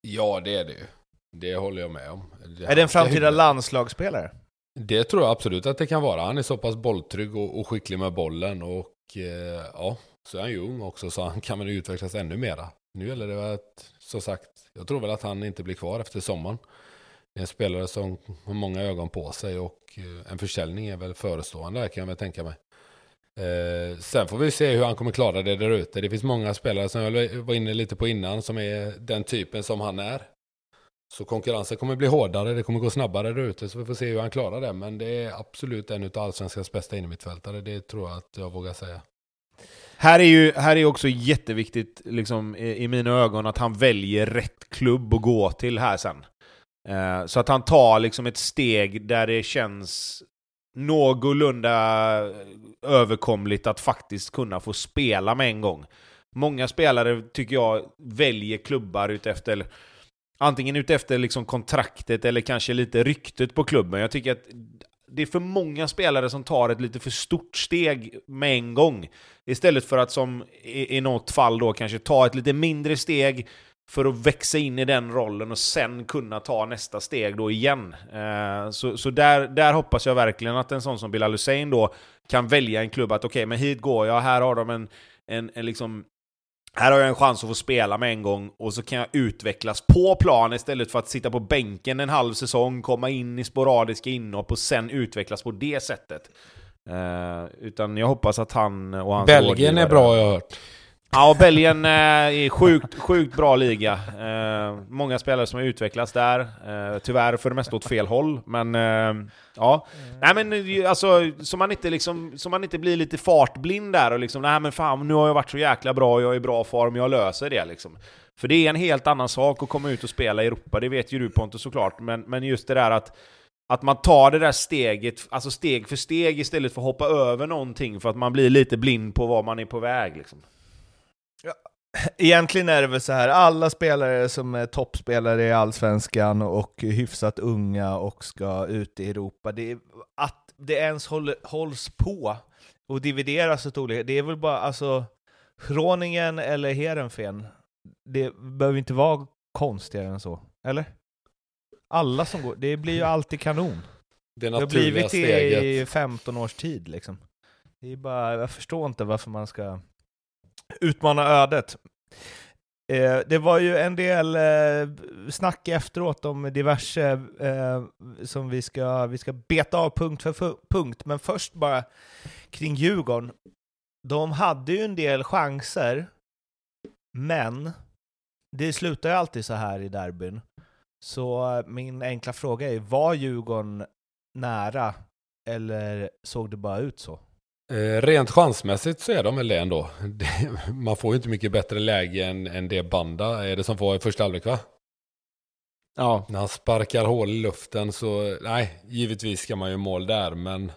Ja, det är det ju. Det håller jag med om. är det en framtida landslagsspelare? Det tror jag absolut att det kan vara. Han är så pass bolltrygg och, och skicklig med bollen och eh, ja, så är han ju ung också så han kan väl utvecklas ännu mera. Nu gäller det att, som sagt, jag tror väl att han inte blir kvar efter sommaren. Det är en spelare som har många ögon på sig och eh, en försäljning är väl förestående kan jag väl tänka mig. Eh, sen får vi se hur han kommer klara det där ute. Det finns många spelare som jag var inne lite på innan som är den typen som han är. Så konkurrensen kommer bli hårdare, det kommer gå snabbare där ute, så vi får se hur han klarar det. Men det är absolut en av allsvenskans bästa innermittfältare, det tror jag att jag vågar säga. Här är ju här är också jätteviktigt liksom, i, i mina ögon att han väljer rätt klubb att gå till här sen. Eh, så att han tar liksom ett steg där det känns någorlunda överkomligt att faktiskt kunna få spela med en gång. Många spelare tycker jag väljer klubbar utefter antingen utefter liksom kontraktet eller kanske lite ryktet på klubben. Jag tycker att det är för många spelare som tar ett lite för stort steg med en gång. Istället för att som i, i något fall då kanske ta ett lite mindre steg för att växa in i den rollen och sen kunna ta nästa steg då igen. Eh, så så där, där hoppas jag verkligen att en sån som Bilal Hussein då kan välja en klubb att okej, okay, men hit går jag, här har de en, en, en liksom här har jag en chans att få spela med en gång och så kan jag utvecklas på plan istället för att sitta på bänken en halv säsong, komma in i sporadiska inhopp och sen utvecklas på det sättet. Uh, utan jag hoppas att han och hans Belgien är bra jag har hört. Ja, och Belgien eh, är sjukt, sjukt bra liga. Eh, många spelare som har utvecklats där. Eh, tyvärr för det mesta åt fel håll, men ja. Nej men alltså, så man inte liksom, så man inte blir lite fartblind där och liksom, nej men fan, nu har jag varit så jäkla bra, jag är i bra form, jag löser det liksom. För det är en helt annan sak att komma ut och spela i Europa, det vet ju du Pontus såklart, men, men just det där att att man tar det där steget, alltså steg för steg istället för att hoppa över någonting för att man blir lite blind på var man är på väg. Liksom. Egentligen är det väl så här, alla spelare som är toppspelare i Allsvenskan och hyfsat unga och ska ut i Europa, det är, att det ens håller, hålls på och divideras åt olika, det är väl bara alltså Groningen eller Heerenveen, det behöver inte vara konstigare än så, eller? Alla som går, det blir ju alltid kanon. Det, det har blivit det i 15 års tid liksom. Det är bara, jag förstår inte varför man ska utmana ödet. Eh, det var ju en del eh, snack efteråt om diverse eh, som vi ska, vi ska beta av punkt för punkt, men först bara kring Djurgården. De hade ju en del chanser, men det slutar ju alltid så här i derbyn. Så eh, min enkla fråga är, var Djurgården nära, eller såg det bara ut så? Eh, rent chansmässigt så är de väl det ändå. *laughs* Man får ju inte mycket bättre läge än, än det Banda är det som får i första halvlek va? Ja. När han sparkar hål i luften så, nej, givetvis ska man ju mål där men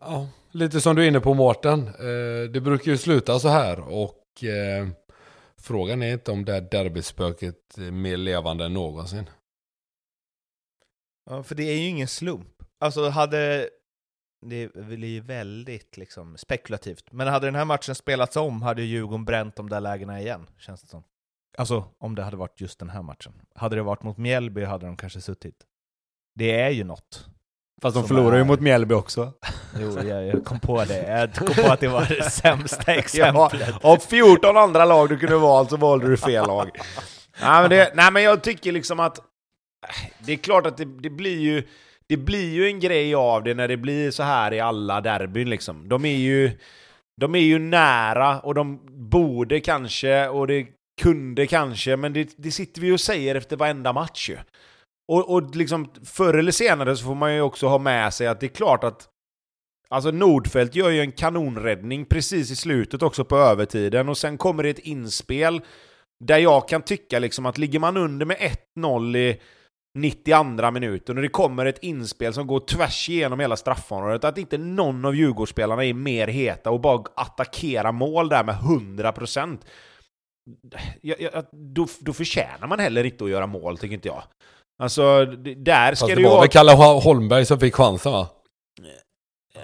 ja, lite som du är inne på Mårten. Eh, det brukar ju sluta så här och eh, frågan är inte om det här derbyspöket är mer levande än någonsin. Ja, för det är ju ingen slump. Alltså hade det blir ju väldigt liksom, spekulativt. Men hade den här matchen spelats om hade Djurgården bränt de där lägena igen, känns det som. Alltså, om det hade varit just den här matchen. Hade det varit mot Mjällby hade de kanske suttit. Det är ju något. Fast de förlorar är... ju mot Mjällby också. *laughs* Jo, jag, jag, kom på det. Jag kom på att det var det *laughs* sämsta exemplet. Ja, av 14 andra lag du kunde valt så valde du fel lag. *laughs* nej, men det, nej, men jag tycker liksom att... Det är klart att det, det blir ju det blir ju en grej av det när det blir så här i alla derbyn liksom. De är ju, de är ju nära och de borde kanske och det kunde kanske, men det, det sitter vi och säger efter varenda match ju. Och, och liksom förr eller senare så får man ju också ha med sig att det är klart att Alltså Nordfeldt gör ju en kanonräddning precis i slutet också på övertiden och sen kommer det ett inspel där jag kan tycka liksom att ligger man under med 1-0 i 92 minuten och det kommer ett inspel som går tvärs igenom hela straffområdet, att inte någon av Djurgårdsspelarna är mer heta och bara attackerar mål där med 100%. Ja, ja, då, då förtjänar man heller inte att göra mål, tycker inte jag. Alltså, det- där ska Fast det det ju var vara... väl Kalle Holmberg som fick chansen va?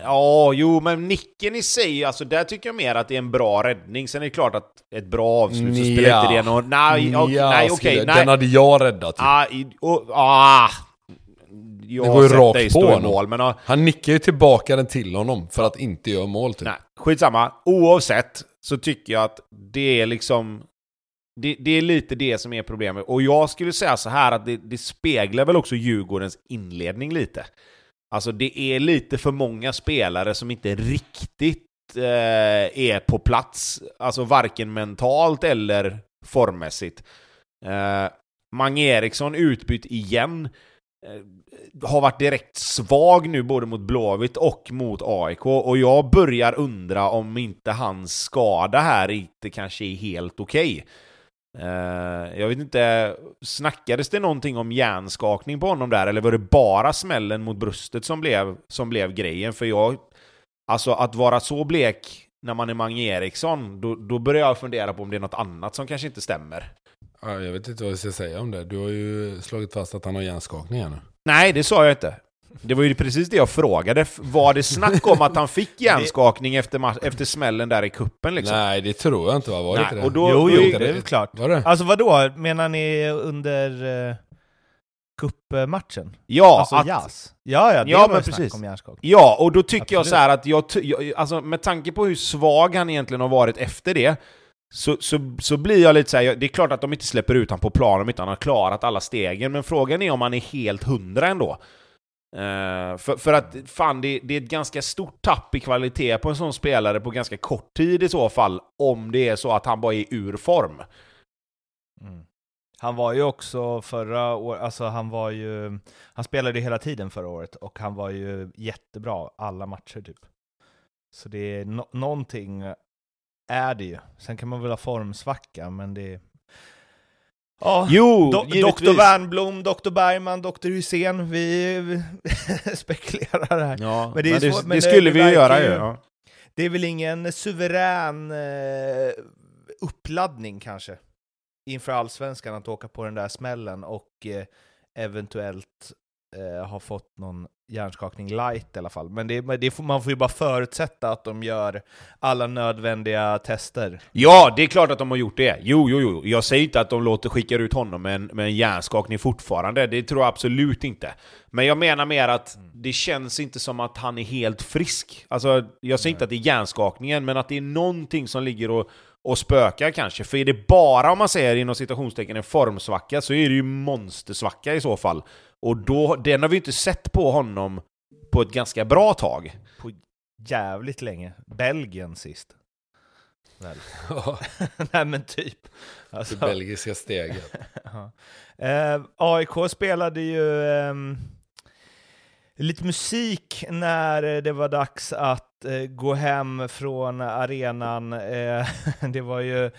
Ja, jo, men nicken i sig, alltså där tycker jag mer att det är en bra räddning. Sen är det klart att ett bra avslut så spelar inte det någon... Nej, ok- Ja, nej okej, Den nej. hade jag räddat. ju. Ah, i, och, ah, jag Det går ju rakt på honom. mål, men ah, Han nickar ju tillbaka den till honom för att inte göra mål typ. nej, skitsamma. Oavsett så tycker jag att det är liksom... Det, det är lite det som är problemet. Och jag skulle säga så här att det, det speglar väl också Djurgårdens inledning lite. Alltså det är lite för många spelare som inte riktigt eh, är på plats, alltså varken mentalt eller formmässigt. Eh, Mange Eriksson utbytt igen. Eh, har varit direkt svag nu både mot Blåvitt och mot AIK och jag börjar undra om inte hans skada här inte kanske är helt okej. Eh, jag vet inte, snackades det någonting om hjärnskakning på honom där eller var det bara smällen mot bröstet som blev, som blev grejen? För jag, alltså att vara så blek när man är Mange Eriksson, då, då börjar jag fundera på om det är något annat som kanske inte stämmer. Ja, jag vet inte vad jag ska säga om det. Du har ju slagit fast att han har hjärnskakning här nu. Nej, det sa jag inte. Det var ju precis det jag frågade. Var det snack om att han fick *laughs* hjärnskakning efter, efter smällen där i kuppen liksom? Nej, det tror jag inte va? Var det Nej, inte det? och då- jo, jo, det är väl klart. Var det? Alltså vadå, menar ni under uh, cupmatchen? Ja, alltså att, jazz? Ja, ja, det Ja, var men precis. om hjärnskakning. ja, och då tycker jag Absolut. så här att jag, jag, alltså med tanke på hur svag han egentligen har varit efter det, så, så, så blir jag lite så här, jag- det är klart att de inte släpper ut han på plan om inte han har klarat alla stegen, men frågan är om han är helt hundra ändå. Uh, för, för att fan, det, det är ett ganska stort tapp i kvalitet på en sån spelare på ganska kort tid i så fall, om det är så att han bara är ur form. Mm. Han var ju också förra året, alltså han var ju, han spelade ju hela tiden förra året och han var ju jättebra alla matcher typ. Så det är no någonting är det ju. Sen kan man väl ha formsvacka, men det Ja, Jo, Do givetvis. Dr. Wernbloom, Dr. Bergman, Dr. Hussein, vi *laughs* spekulerar här. Ja, Men men det är det, svårt, men det- skulle det vi ju göra ju- Ja. Det är väl ingen suverän eh, uppladdning kanske inför allsvenskan att åka på den där smällen och eh, eventuellt eh, ha fått någon hjärnskakning light i alla fall. Men det, det man får ju bara förutsätta att de gör alla nödvändiga tester. Ja, det är klart att de har gjort det. Jo, jo, jo. Jag säger inte att de låter skicka ut honom med en, med en hjärnskakning fortfarande. Det tror jag absolut inte. Men jag menar mer att det känns inte som att han är helt frisk. Alltså, jag säger inte att det är hjärnskakningen, men att det är någonting som ligger och, och spökar kanske. För är det bara, om man säger inom citationstecken, en formsvacka, så är det ju monstersvacka i så fall. Och då, den har vi inte sett på honom på ett ganska bra tag. På jävligt länge. Belgien sist. Väl. *laughs* Nej men typ. Alltså, Det belgiska steget. *laughs* Ja. Eh, AIK spelade ju ehm, lite musik när eh, det var dags att eh, gå hem från arenan. Eh, *laughs* det var ju eh,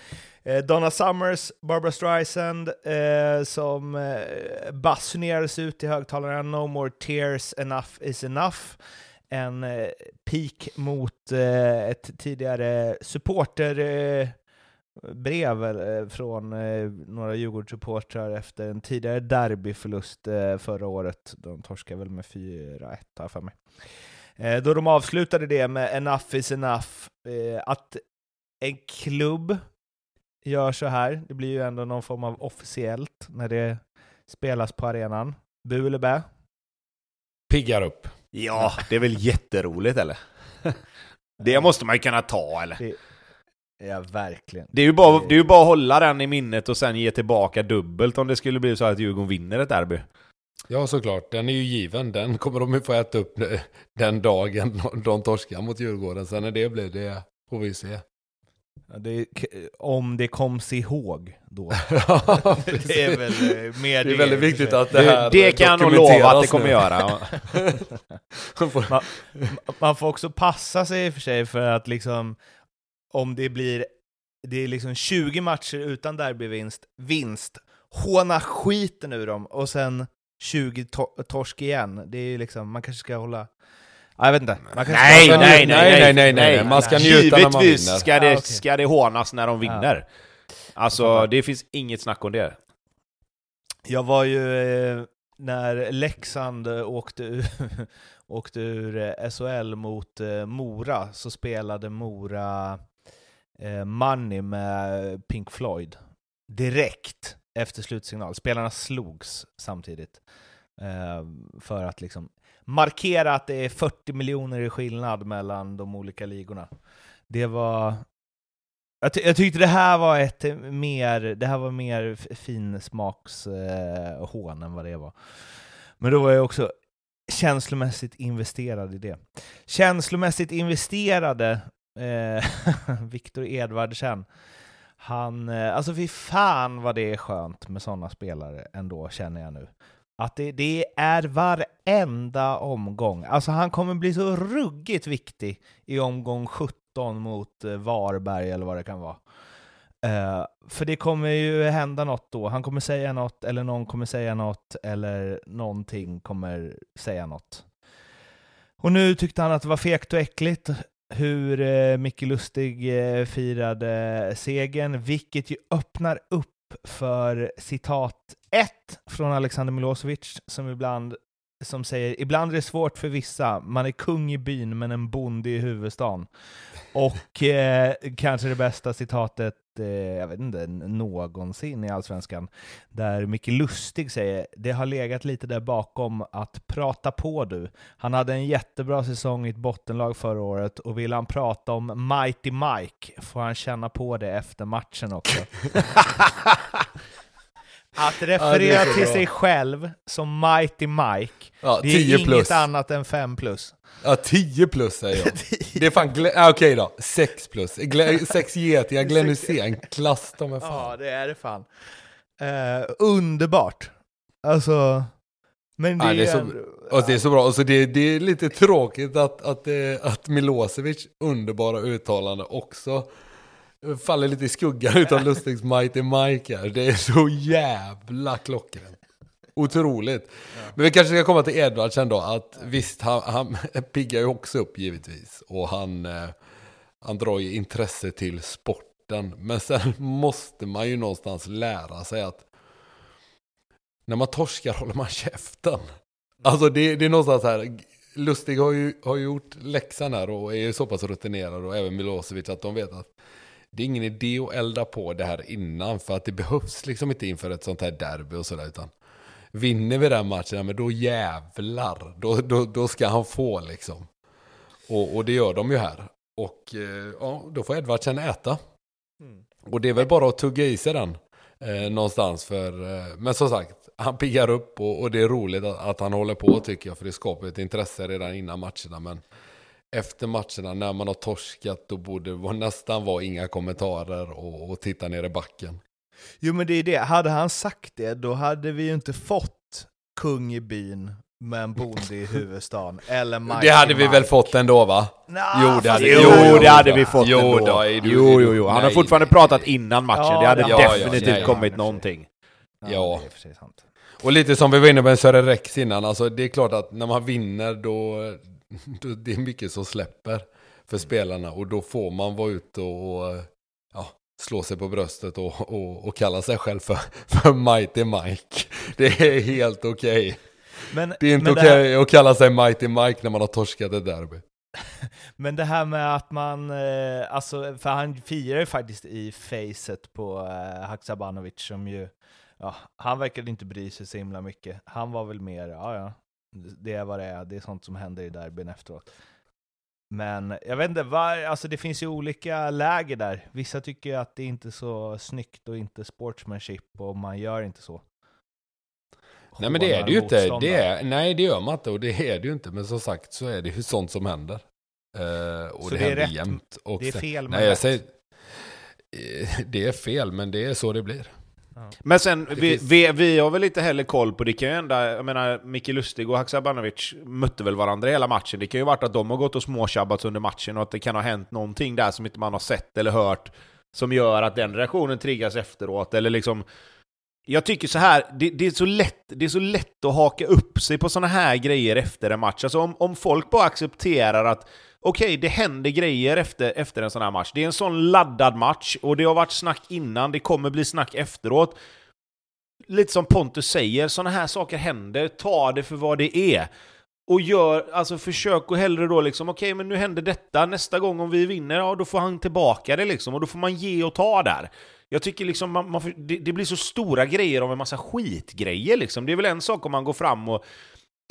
Eh, Donna Summers, Barbara Streisand eh, som eh, basunerades ut i högtalarna No more tears, enough is enough. En eh, pik mot eh, ett tidigare supporterbrev eh, från eh, några Djurgårdssupportrar efter en tidigare derbyförlust eh, förra året. De torskade väl med 4-1 har jag för mig. Eh, då de avslutade det med enough is enough. Eh, att en klubb gör så här, det blir ju ändå någon form av officiellt när det spelas på arenan. Bu eller bä? Piggar upp. Ja, det är väl jätteroligt eller? *laughs* Det måste man ju kunna ta eller? Ja, verkligen. Det är, ju bara, det är ju bara att hålla den i minnet och sen ge tillbaka dubbelt om det skulle bli så att Djurgården vinner ett derby. Ja, såklart. Den är ju given. Den kommer de ju få äta upp den dagen de torskar mot Djurgården. Sen när det blir, det får vi se. Det om det koms ihåg då. *laughs* Ja, *laughs* det är väl eh, mer Det är väldigt viktigt att det här Det, kan jag nog lova att det kommer nu. göra. *laughs* Man, man får också passa sig i och för sig för att liksom om det blir det är liksom 20 matcher utan derbyvinst, vinst, håna skiten ur dem och sen 20 to torsk igen. Det är ju liksom, man kanske ska hålla... Ja, jag vet inte. Man kanske Nej, nej, nej, nej, nej, nej. Man ska njuta när man Givetvis vinner. ska det, ska det hånas när de vinner. Alltså, det finns inget snack om det. Jag var ju, eh, när Leksand eh, åkte ur, *laughs* åkte ur eh, SHL mot eh, Mora, så spelade Mora eh, Money med Pink Floyd. Direkt efter slutsignal. Spelarna slogs samtidigt. Ehm, för att liksom markera att det är 40 miljoner i skillnad mellan de olika ligorna. Det var... Jag, ty jag tyckte det här var ett mer, det här var mer finsmakshån eh, än vad det var. Men då var jag också känslomässigt investerad i det. Känslomässigt investerade eh, *laughs* Viktor Edvardsen. Han, eh, alltså fy fan vad det är skönt med sådana spelare ändå, känner jag nu. Att det, det är varenda omgång. Alltså han kommer bli så ruggigt viktig i omgång 17 mot eh, Varberg eller vad det kan vara. Uh, för det kommer ju hända något då. Han kommer säga något, eller någon kommer säga något, eller någonting kommer säga något. Och nu tyckte han att det var fegt och äckligt hur eh, Micke Lustig eh, firade segern, vilket ju öppnar upp för citat 1 från Alexander Milosevic, som ibland som säger ibland är det svårt för vissa, man är kung i byn men en bonde i huvudstaden. Och eh, kanske det bästa citatet, Eh, jag vet inte, någonsin i Allsvenskan, där Micke Lustig säger det har legat lite där bakom att prata på du. Han hade en jättebra säsong i ett bottenlag förra året och vill han prata om Mighty Mike får han känna på det efter matchen också. *laughs* Att referera så till sig själv som Mighty Mike, Ja, det är 10 inget plus. annat än 5 plus. Ja, 10 plus säger jag. *laughs* Det är fan, ah, okej då, 6 plus. Glä- Sex getingar, Glenn Hysén, klass de är fan. Ja, det är det fan. Eh, underbart. Alltså, men det, Ja, det är så- ändå- Och det är så bra, och så det, det är lite tråkigt att, att, eh, att Milosevic underbara uttalande också faller lite i skuggan utav Lustigs Mighty Mike här. Det är så jävla klockrent. Otroligt. Men vi kanske ska komma till Edvard sen då, att visst, han, han *laughs* piggar ju också upp givetvis. Och han, eh, han drar ju intresse till sporten. Men sen *laughs* måste man ju någonstans lära sig att när man torskar håller man käften. Alltså det, det är någonstans här, Lustig har ju, har ju gjort läxan här och är ju så pass rutinerad och även Milosevic att de vet att det är ingen idé att elda på det här innan för att det behövs liksom inte inför ett sånt här derby och sådär utan vinner vi den matchen, men då jävlar, då, då, då ska han få liksom. Och, och det gör de ju här. Och eh, ja, då får Edvardsen äta. Mm. Och det är väl bara att tugga i sig den eh, någonstans. För, eh, men som sagt, han piggar upp och, och det är roligt att, att han håller på tycker jag. För det skapar ett intresse redan innan matcherna. Men efter matcherna, när man har torskat, då borde det nästan vara inga kommentarer och, och titta ner i backen. Jo men det är det, hade han sagt det, då hade vi ju inte fått kung i byn med en bonde i *laughs* huvudstaden, eller Mighty det hade vi Mike. väl fått ändå va? Nah, Jo, det hade- Jo, Jo, det hade vi fått jo, ändå. då du- jo, jo, jo. Han har nej, fortfarande nej, pratat nej. innan matchen. Ja, det hade har han. definitivt Ja, ja, ja. kommit någonting. Ja. Och lite som vi var inne på med Sören Rex innan, alltså det är klart att när man vinner då det är mycket som släpper för spelarna och då får man vara ute och ja, slå sig på bröstet och, och, och kalla sig själv för, *laughs* för Mighty Mike. Det är helt okej. Men, Det är inte okej här, att kalla sig Mighty Mike när man har torskat ett derby. *laughs* men det här med att man, eh, alltså, för han firar ju faktiskt i facet på eh, Haksabanovic som ju, ja, han verkade inte bry sig så himla mycket. Han var väl mer, ja ja, det är vad det är, det är sånt som händer i derbyn efteråt. Men jag vet inte, var, alltså det finns ju olika läger där. Vissa tycker att det inte är så snyggt och inte sportsmanship och man gör inte så. Nej men det är det ju inte. Det är, nej det gör man inte och det är det ju inte. Men som sagt så är det ju sånt som händer. Eh, och Så det, det är händer rätt- jämt. Och det är fel men Nej jag rätt. säger, eh, det är fel men det är så det blir. Men sen, vi, finns- vi, vi har väl inte heller koll på, det kan ju hända, jag menar, Micke Lustig och Haksabanovic mötte väl varandra hela matchen. Det kan ju varit att de har gått och småtjabbats under matchen och att det kan ha hänt någonting där som inte man har sett eller hört som gör att den reaktionen triggas efteråt, eller liksom Jag tycker så här, det, det, är så lätt, det är så lätt att haka upp sig på såna här grejer efter en match. Alltså om, om folk bara accepterar att okej, okay, det händer grejer efter, efter en sån här match. Det är en sån laddad match, och det har varit snack innan, det kommer bli snack efteråt. Lite som Pontus säger, såna här saker händer, ta det för vad det är. Och gör, alltså försök och hellre då liksom, okej okay, men nu händer detta, nästa gång om vi vinner, ja då får han tillbaka det liksom, och då får man ge och ta där. Jag tycker liksom, man, man, det, det, blir så stora grejer av en massa skitgrejer liksom. Det är väl en sak om man går fram och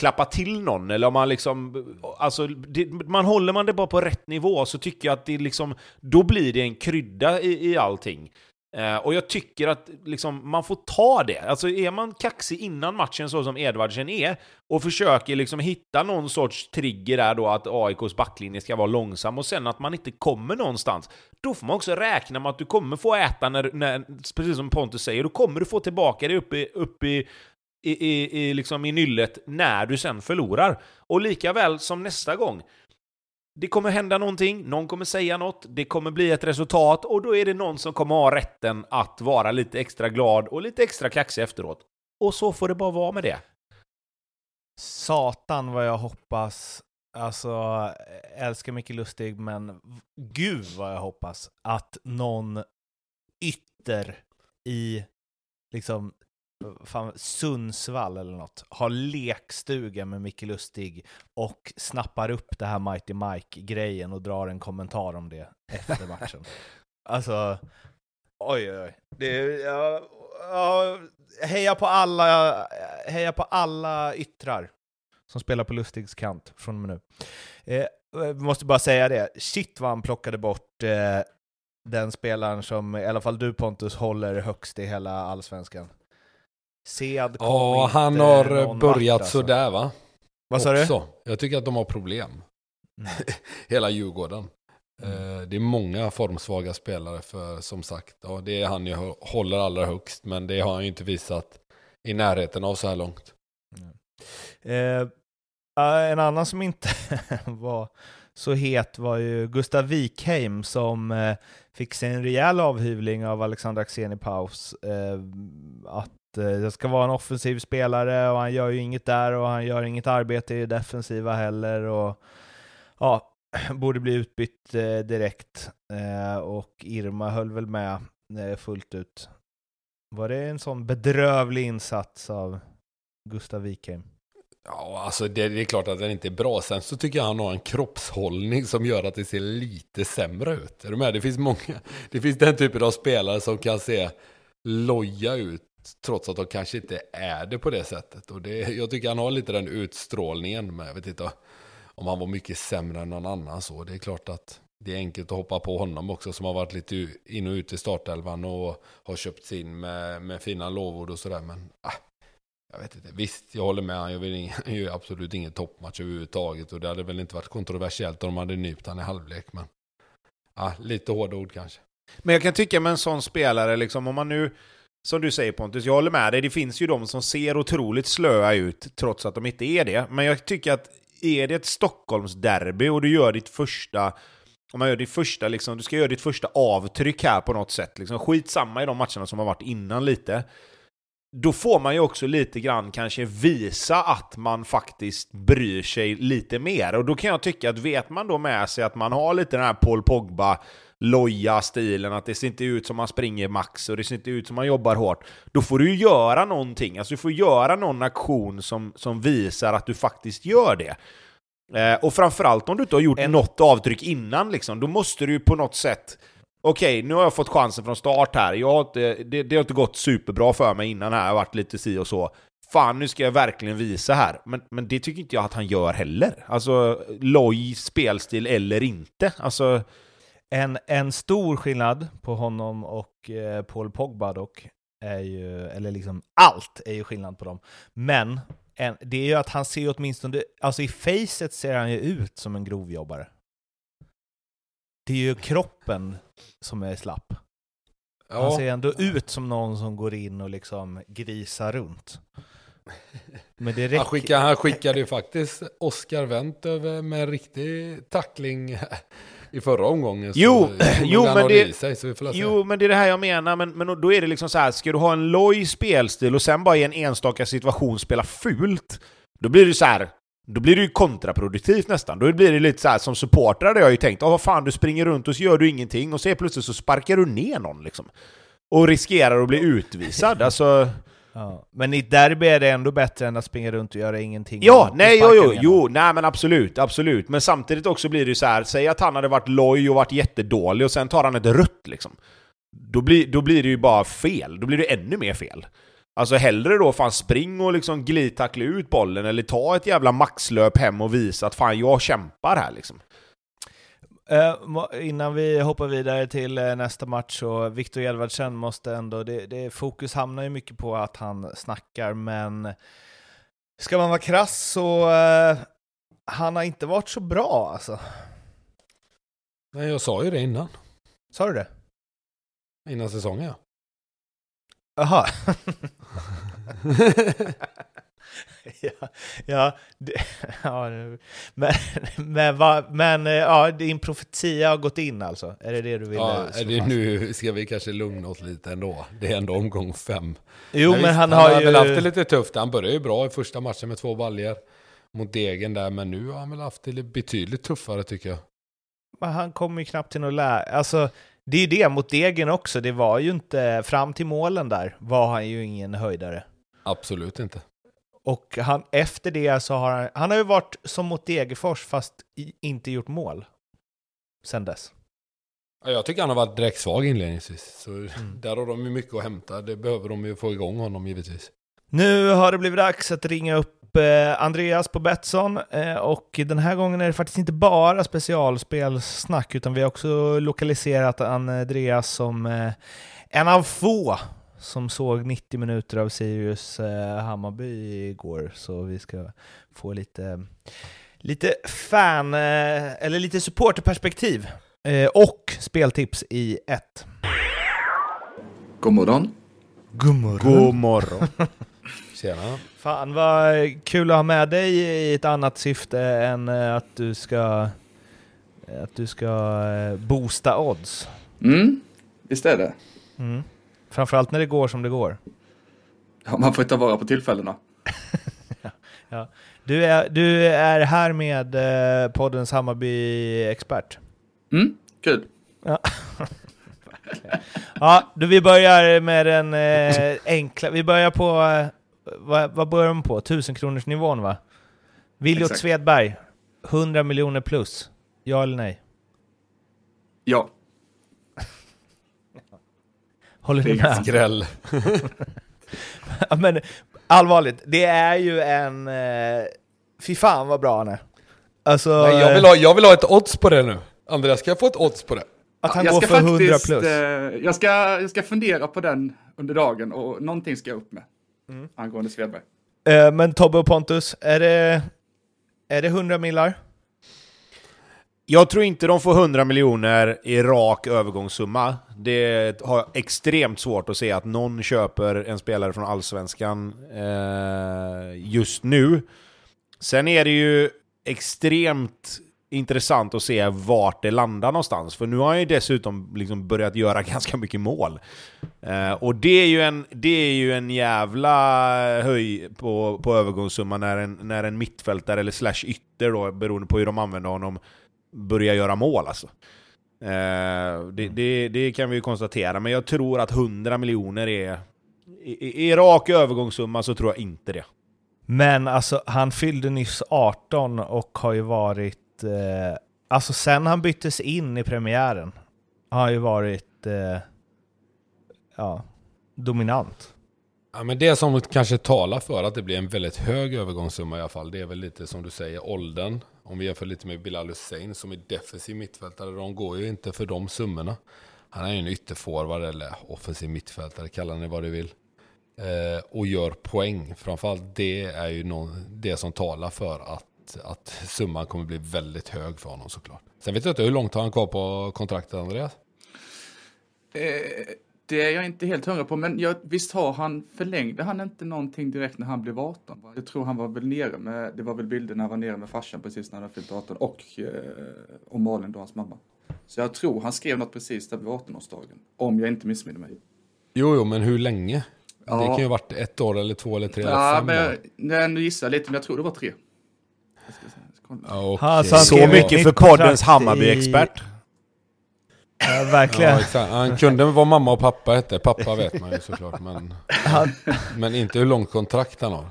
klappa till någon, eller om man liksom... Alltså, det, man håller man det bara på rätt nivå så tycker jag att det liksom... Då blir det en krydda i, i allting. Eh, och jag tycker att liksom, man får ta det. Alltså är man kaxig innan matchen så som Edvardsen är och försöker liksom hitta någon sorts trigger där då att AIKs backlinje ska vara långsam och sen att man inte kommer någonstans, då får man också räkna med att du kommer få äta när, när precis som Pontus säger, då kommer du få tillbaka det upp i, upp i i, i, i, liksom i nyllet när du sen förlorar. Och lika väl som nästa gång, det kommer hända någonting, någon kommer säga något, det kommer bli ett resultat och då är det någon som kommer ha rätten att vara lite extra glad och lite extra kaxig efteråt. Och så får det bara vara med det. Satan vad jag hoppas, alltså älskar Micke Lustig, men gud vad jag hoppas att någon ytter i liksom fan, Sundsvall eller något, har lekstuga med Micke Lustig och snappar upp det här Mighty Mike-grejen och drar en kommentar om det efter matchen. *laughs* alltså, oj oj oj. Det, ja, ja, heja på alla, heja på alla yttrar som spelar på Lustigs kant från och med nu. Eh, måste bara säga det, shit vad han plockade bort eh, den spelaren som i alla fall du Pontus håller högst i hela allsvenskan. Sead kom Ja, han har börjat alltså. sådär va? Vad sa du? Jag tycker att de har problem. Mm. *laughs* Hela Djurgården. Mm. Eh, det är många formsvaga spelare för som sagt, ja, det är han jag håller allra högst, men det har han ju inte visat i närheten av så här långt. Mm. Eh, en annan som inte *laughs* var så het var ju Gustav Wikheim som eh, fick sig en rejäl avhyvling av Alexander Axén i paus. Eh, att jag eh, det ska vara en offensiv spelare och han gör ju inget där och han gör inget arbete i det defensiva heller. Och, ja, *clears throat* borde bli utbytt eh, direkt. Eh, och Irma höll väl med fullt ut. Var det en sån bedrövlig insats av Gustav Wikheim? Ja, alltså det, det, är klart att den inte är bra. Sen så tycker jag han har en kroppshållning som gör att det ser lite sämre ut. Är du med? Det finns många, det finns den typen av spelare som kan se loja ut Trots att de kanske inte är det på det sättet. Och det, jag tycker han har lite den utstrålningen. Men jag vet inte om han var mycket sämre än någon annan. Så det är klart att det är enkelt att hoppa på honom också. Som har varit lite in och ut i startelvan. Och har köpt in med, med fina lovord och sådär. Men ah, jag vet inte. Visst, jag håller med. Han gör, *laughs* gör absolut ingen toppmatch överhuvudtaget. Och det hade väl inte varit kontroversiellt om de hade nypt han i halvlek. Men ah, lite hårda ord kanske. Men jag kan tycka med en sån spelare, liksom, om man nu som du säger Pontus, jag håller med dig. Det finns ju de som ser otroligt slöa ut trots att de inte är det. Men jag tycker att är det ett Stockholmsderby och du gör ditt första om man gör ditt första, liksom, du ska göra ditt första avtryck här på något sätt. Liksom. Skitsamma i de matcherna som har varit innan lite. Då får man ju också lite grann kanske visa att man faktiskt bryr sig lite mer. Och då kan jag tycka att vet man då med sig att man har lite den här Paul Pogba loja stilen, att det ser inte ut som man springer max och det ser inte ut som man jobbar hårt. Då får du ju göra någonting, alltså du får göra någon aktion som, som visar att du faktiskt gör det. Eh, och framförallt om du inte har gjort en... något avtryck innan, liksom, då måste du på något sätt Okej, nu har jag fått chansen från start här. Jag har inte, det, det har inte gått superbra för mig innan här, jag har varit lite si och så. Fan, nu ska jag verkligen visa här. Men, men det tycker inte jag att han gör heller. Alltså, loj spelstil eller inte. Alltså, en, en stor skillnad på honom och eh, Paul Pogba dock, är ju, eller liksom allt är ju skillnad på dem. Men en, det är ju att han ser åtminstone, alltså i facet ser han ju ut som en grovjobbare. Det är ju kroppen som är slapp. Ja. Han ser ändå ut som någon som går in och liksom grisar runt. Men det han, skickade, han skickade ju faktiskt Oscar Wendt över med en riktig tackling i förra omgången. Så Jo, *clears throat* jo, men det- sig, så. Jo, men det är det här jag menar, men, men då är det liksom så här, ska du ha en loj spelstil och sen bara i en enstaka situation spela fult, då blir det så här. Då blir det ju kontraproduktivt nästan. Då blir det lite så här som supportrar hade jag ju tänkt, vad fan, du springer runt och så gör du ingenting och så plötsligt så sparkar du ner någon liksom. Och riskerar att bli utvisad. Alltså, Ja. Men i ett derby är det ändå bättre än att springa runt och göra ingenting. Ja, nej, jo, jo, jo, nej men absolut, absolut. Men samtidigt också blir det ju så här, säg att han hade varit loj och varit jättedålig och sen tar han ett rött liksom. Då blir, då blir det ju bara fel, då blir det ännu mer fel. Alltså hellre då fan spring och liksom glidtackla ut bollen eller ta ett jävla maxlöp hem och visa att fan jag kämpar här liksom. Eh, innan vi hoppar vidare till eh, nästa match så Viktor Edvardsen måste ändå, det, det, fokus hamnar ju mycket på att han snackar, men ska man vara krass så eh, han har inte varit så bra alltså. Nej, jag sa ju det innan. Sa du det? Innan säsongen ja. Jaha. *laughs* *laughs* *laughs* *laughs* ja, ja, det, *laughs* ja, men, *laughs* men, vad- men eh, ja, din profetia har gått in alltså? Är det det du vill ja är det nu ska vi kanske lugna oss lite ändå. Det är ändå omgång fem. Jo, men, visst, han har ju... väl haft det lite tufft. Han började ju bra i första matchen med två baljer mot Degen där, men nu har han väl haft det betydligt tuffare tycker jag. Men han kommer ju knappt till något läge. Alltså, det är ju det mot Degen också. Det var ju inte, fram till målen där var han ju ingen höjdare. Absolut inte. Och han, efter det så har han, han har ju varit som mot Degerfors fast i, inte gjort mål. Sen dess. Ja, Jag tycker han har varit direkt svag inledningsvis. Så Mm. *laughs* där har de ju mycket att hämta. Det behöver de ju få igång honom givetvis. Nu har det blivit dags att ringa upp eh, Andreas på Betsson eh, och den här gången är det faktiskt inte bara specialspelsnack utan vi har också lokaliserat Andreas som eh, en av få som såg 90 minuter av Sirius eh, Hammarby igår. Så vi ska få lite, lite fan, eh, eller lite supporterperspektiv eh, och speltips i ett. God morgon. God God morgon. *laughs* Tjena. Fan vad kul att ha med dig i ett annat syfte än eh, att du ska att du ska eh, boosta odds. Mm, visst är det. Mm. Framförallt när det går som det går. Ja, man får ta vara på tillfällena. *laughs* Du är, du är här med eh, poddens Hammarby-expert. Mm, kul. *laughs* Ja, du, vi börjar med den eh, enkla. Vi börjar på, eh, vad, vad börjar man på? 1000 kronors nivån va? Viljot. Svedberg, 100 miljoner plus. Ja eller nej? Ja, Håller du med? Skräll. *laughs* Men allvarligt, det är ju en... Eh, fy fan vad bra han är. Alltså, Nej, jag, vill ha, jag vill ha ett odds på det nu. Andreas, ska jag få ett odds på det? att han jag går ska för 100 faktiskt, plus. eh, jag, ska, jag ska fundera på den under dagen och någonting ska jag upp med. Mm. Angående Svedberg. Eh, men Tobbe och Pontus, är det, är det 100 millar? Jag tror inte de får 100 miljoner i rak övergångssumma. Det har jag extremt svårt att se att någon köper en spelare från Allsvenskan eh, just nu. Sen är det ju extremt intressant att se vart det landar någonstans. För nu har han ju dessutom liksom börjat göra *laughs* ganska mycket mål. Eh, och det är, ju en, det är ju en jävla höj på, på övergångssumman när en, när en mittfältare eller slash ytter då, beroende på hur de använder honom, börjar göra mål alltså. Eh, det, det, det kan vi ju konstatera, men jag tror att 100 miljoner är... I, i, I rak övergångssumma så tror jag inte det. Men alltså, han fyllde nyss 18 och har ju varit... Eh, alltså sen han byttes in i premiären har han ju varit... Eh, ja, dominant. Ja, men det som kanske talar för att det blir en väldigt hög övergångssumma i alla fall, det är väl lite som du säger, åldern. Om vi jämför lite med Bilal Hussein som är defensiv mittfältare, de går ju inte för de summorna. Han är ju en ytterforward eller offensiv mittfältare, kalla det vad du vill. Eh, och gör poäng. Framförallt det är ju någon, det som talar för att, att summan kommer bli väldigt hög för honom såklart. Sen vet jag inte hur långt har han kvar på kontraktet Andreas? Eh, det är jag inte helt hundra på, men jag, visst har han, förlängde han inte någonting direkt när han blev 18? va? Jag tror han var väl nere med, det var väl bilder när han var nere med farsan precis när han fyllt 18 och, eh, och Malin då, hans mamma. Så jag tror han skrev något precis där vid 18-årsdagen. Om jag inte missminner mig. Jo, jo, men hur länge? Ja. Det kan ju ha varit ett år eller två eller tre eller Ja, fem men år. nej, nu gissar jag lite, men jag tror det var tre. Jag ska jag ska. Ja, så Så mycket för poddens i- Hammarby-expert. Ja, verkligen. Ja. Han kunde vad mamma och pappa hette. Pappa vet man ju såklart. Men, men inte hur långt kontrakt han har.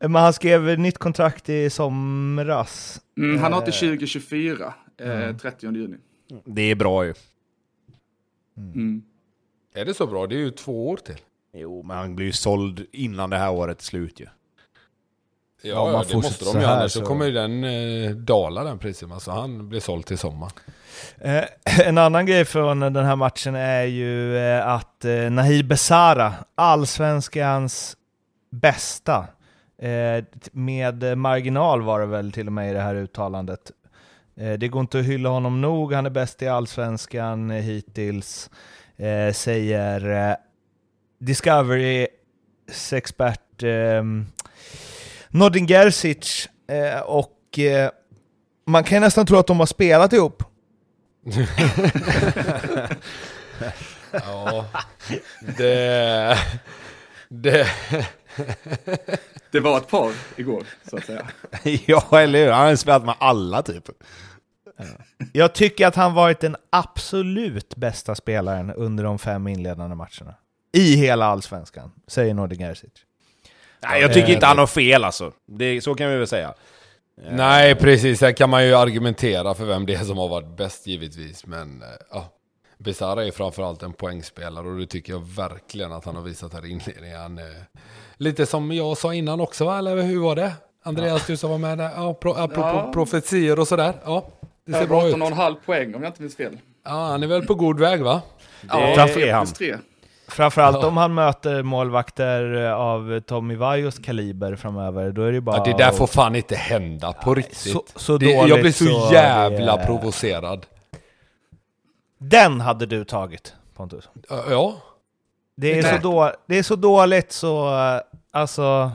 Men han skrev nytt kontrakt i somras. Mm, han har Eh, till 2024, eh, 30 juni. Det är bra ju. Mm. Är det så bra? Det är ju två år till. Jo, men han blir ju såld innan det här året är slut ju. Ja, Ja, man ja det måste de så ju. här Annars så så- kommer ju den eh, dala den priset. Så han blir såld till sommar. Eh, *clears throat* en annan grej från den här matchen är ju eh, att eh, Nahir Besara, allsvenskans bästa, med marginal var det väl till och med i det här uttalandet. Det går inte att hylla honom nog, han är bäst i allsvenskan hittills, säger Discoverys expert ehm, Nordin Gerzic och man kan ju nästan tro att de har spelat ihop. Ja, det... Det... Det var ett par igår, så att säga. *laughs* ja, eller hur? Han har spelat med alla typ. Jag tycker att han varit den absolut bästa spelaren under de fem inledande matcherna. I hela allsvenskan, säger Nordin Gerzic. Nej, jag tycker inte han har fel alltså. Det, så kan vi väl säga. Nej, precis. Här kan man ju argumentera för vem det är som har varit bäst givetvis. Men eh, ja, Besara är framförallt en poängspelare och det tycker jag verkligen att han har visat här i inledningen. Han, eh, lite som jag sa innan också, va? eller hur var det? Andreas, du som var med där. Ja, pro, apropå Ja. profetior och sådär. Ja, det ser bra ut. 18,5 poäng om jag inte minns fel. Ja, han är väl på god väg va? Ja, Framför tre är han. Framförallt Ja. om han möter målvakter av Tommy Vaios kaliber framöver, då är det bara... Ja, det där får fan inte hända på riktigt. så- så det, jag blir så, så jävla det- provocerad. Den hade du tagit, Pontus. Ja, Det är, Nej. så, då, det är så dåligt så, eh, alltså...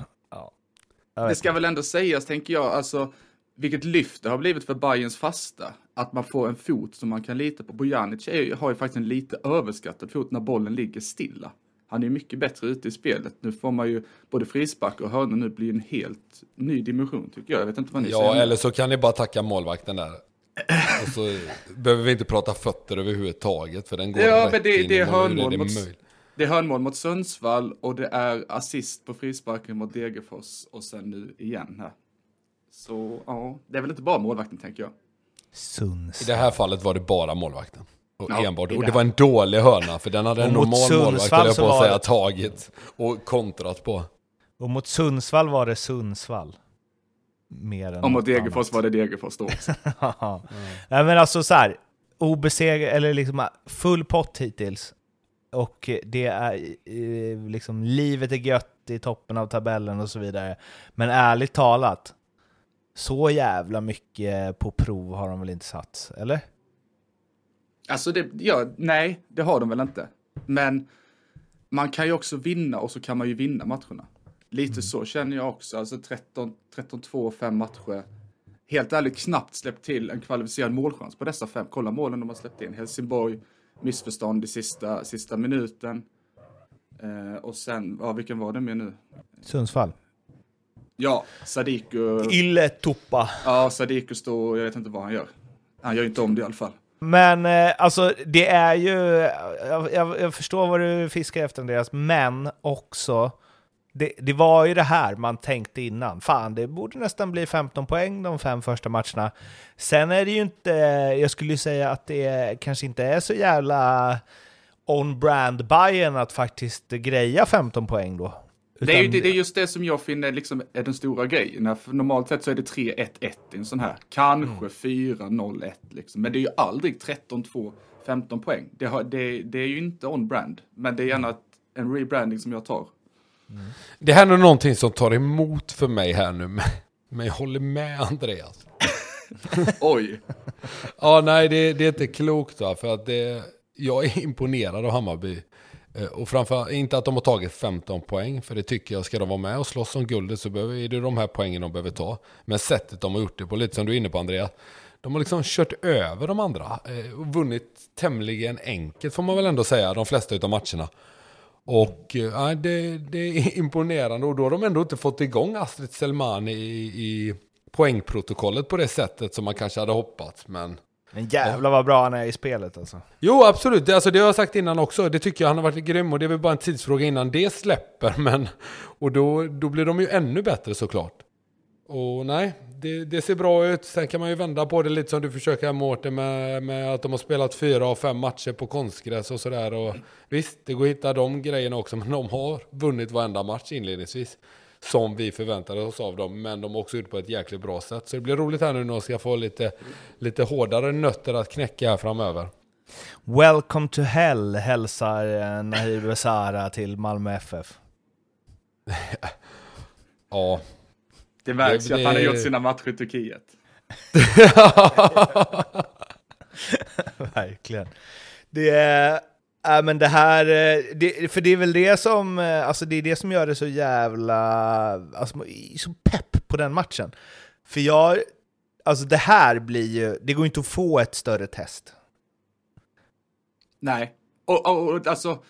Ja. Det ska väl ändå sägas, tänker jag, alltså vilket lyft det har blivit för Bayerns fasta. Att man får en fot som man kan lita på. Bojanic är, har ju faktiskt en lite överskattad fot när bollen ligger stilla. Han är mycket bättre ute i spelet. Nu får man ju både frispark och hörnor nu bli en helt ny dimension tycker jag. Jag vet inte vad ni ja säger. eller så kan ni bara tacka målvakten där. Och så behöver vi inte prata fötter överhuvudtaget för den går Ja, rätt men det- in det är hörnmål mot-. Det är hörnmål mot Sundsvall och det är assist på frisparken mot Degerfors och sen nu igen här. Så ja, det är väl inte bara målvakten tänker jag. Sunds. I det här fallet var det bara målvakten. Och Ja, enbart. Och det var en dålig hörna för den hade en normal målvakt Sundsvall jag på att säga det- tagit. Och kontrat på. Och mot Sundsvall var det Sundsvall. Mer än Och mot Degerfors annat. var det Degerfors då också. *laughs* Ja. Nej men alltså så här, obesegrad, eller liksom full pott hittills. Och det är eh, liksom, livet är gött i toppen av tabellen och så vidare. Men ärligt talat, så jävla mycket på prov har de väl inte satt, eller? Alltså det, ja, nej, det har de väl inte. Men man kan ju också vinna och så kan man ju vinna matcherna. Lite så känner jag också. Alltså 13, 13-2, fem matcher. Helt ärligt knappt släppt till en kvalificerad målchans på dessa fem. Kolla målen de har släppt in. Helsingborg, missförstånd i sista, sista minuten. Eh, och sen, ja vilken var det med nu? Sundsvall. Ja, Sadiku. Ille Tuppa. Ja, Sadiku står, jag vet inte vad han gör. Han gör inte om det i alla fall. Men eh, alltså det är ju, jag, jag, jag förstår vad du fiskar efter Andreas, men också, det, det var ju det här man tänkte innan. Fan, det borde nästan bli 15 poäng de fem första matcherna. Sen är det ju inte, jag skulle ju säga att det kanske inte är så jävla on-brand Bayern att faktiskt greja 15 poäng då. Det är, ju, Utan- det, är just det som jag finner liksom är den stora grejen. För normalt sett så är det 3-1-1 i en sån här. Kanske 4-0-1 liksom. Men det är ju aldrig 13-2, 15 poäng. Det, har, det, det är ju inte on-brand. Men det är gärna ett- en rebranding som jag tar. Det här är någonting som tar emot för mig här nu. men- Men jag håller med Andreas. *laughs* Oj! Ja, nej, det, det är inte klokt va, för att det, jag är imponerad av Hammarby. Eh, och framförallt, inte att de har tagit 15 poäng, för det tycker jag, ska de vara med och slåss om guldet så behöver, är det de här poängen de behöver ta. Men sättet de har gjort det på, lite som du är inne på Andreas, de har liksom kört över de andra eh, och vunnit tämligen enkelt får man väl ändå säga, de flesta av matcherna. Och eh, det, det är *laughs* imponerande och då har de ändå inte fått igång Astrid Selmani i, i poängprotokollet på det sättet som man kanske hade hoppats. Men men jävlar vad bra han är i spelet alltså. Jo, absolut. Det, alltså, det har jag sagt innan också. Det tycker jag han har varit grym och det är väl bara en tidsfråga innan det släpper. *laughs* Men, och då, då blir de ju ännu bättre såklart. Och nej, det, det ser bra ut. Sen kan man ju vända på det lite som du försöker här Mårten med, med att de har spelat fyra av fem matcher på konstgräs och sådär. Och visst, det går att hitta de grejerna också, men de har vunnit varenda match inledningsvis. Som vi förväntade oss av dem, men de har också gjort på ett jäkligt bra sätt. Så det blir roligt här nu när de ska få lite, lite hårdare nötter att knäcka här framöver. Welcome to hell hälsar eh, Nahir Besara till Malmö FF. *laughs* Ja, Det märks Det- ju att han har det- gjort sina matcher i Turkiet. *laughs* *laughs* Verkligen. Det är... Äh, men det här, eh, det, för det är väl det som, eh, alltså det är det som gör det så jävla, alltså så pepp på den matchen. För jag, alltså det här blir ju, det går inte att få ett större test. Nej. Och, och, och alltså,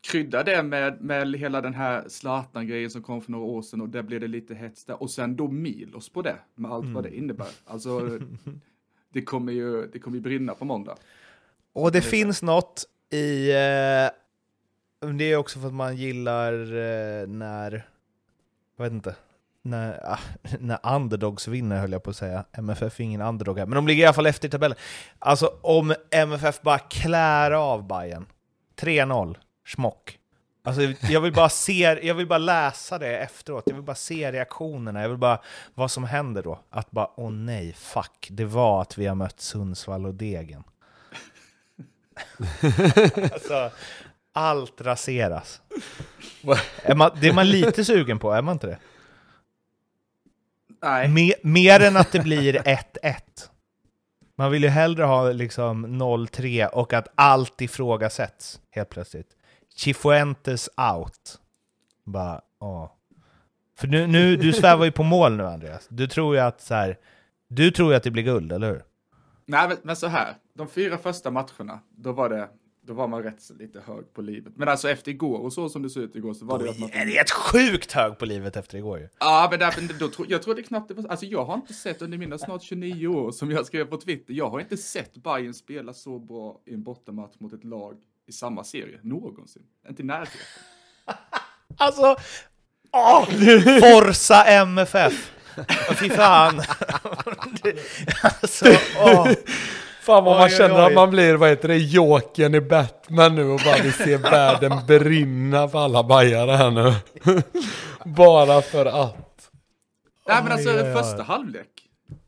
krydda det med, med hela den här Zlatan-grejen som kom för några år sedan och där blev det lite hets där. Och sen då Milos på det, med allt vad det innebär. Alltså, *laughs* det kommer ju det kommer ju brinna på måndag. Och det finns något i, eh, det är också för att man gillar eh, när, jag vet inte, när, ah, *laughs* när underdogs vinner höll jag på att säga. MFF är ingen underdog här, men de ligger i alla fall efter i tabellen. Alltså om MFF bara klär av Bayern 3-0, schmock. Alltså, jag, vill bara se, jag vill bara läsa det efteråt, jag vill bara se reaktionerna, jag vill bara vad som händer då. Att bara, åh nej, fuck, det var att vi har mött Sundsvall och Degen. *laughs* alltså, allt raseras. Är man, det är man lite sugen på, är man inte det? Nej. Me, mer än att det blir 1-1. Man vill ju hellre ha liksom 0-3 och att allt ifrågasätts helt plötsligt. Chifuentes out. Bara, åh. För nu, nu, du svävar ju på mål nu Andreas. Du tror ju att så här, du tror ju att det blir guld, eller hur? Nej, men, men så här. De fyra första matcherna, då var det då var man rätt så lite hög på livet. Men alltså efter igår och så som det såg ut igår så var det ju att man... Är det ett sjukt hög på livet efter igår ju? Ja, men, där, då, tro- jag trodde knappt det var... Alltså jag har inte sett under mina snart 29 år som jag skrev på Twitter, jag har inte sett Bayern spela så bra i en bortamatch mot ett lag i samma serie någonsin. Inte i närheten. *laughs* Alltså, åh! Forza MFF! Fy fan! *laughs* alltså, åh. Fan vad man Oj, oj, känner oj. att man blir, vad heter det, Jokern i Batman nu och bara vill se *laughs* världen brinna för alla bajare här nu. *laughs* bara för att. Nej, men alltså Oj, oj, oj. första halvlek.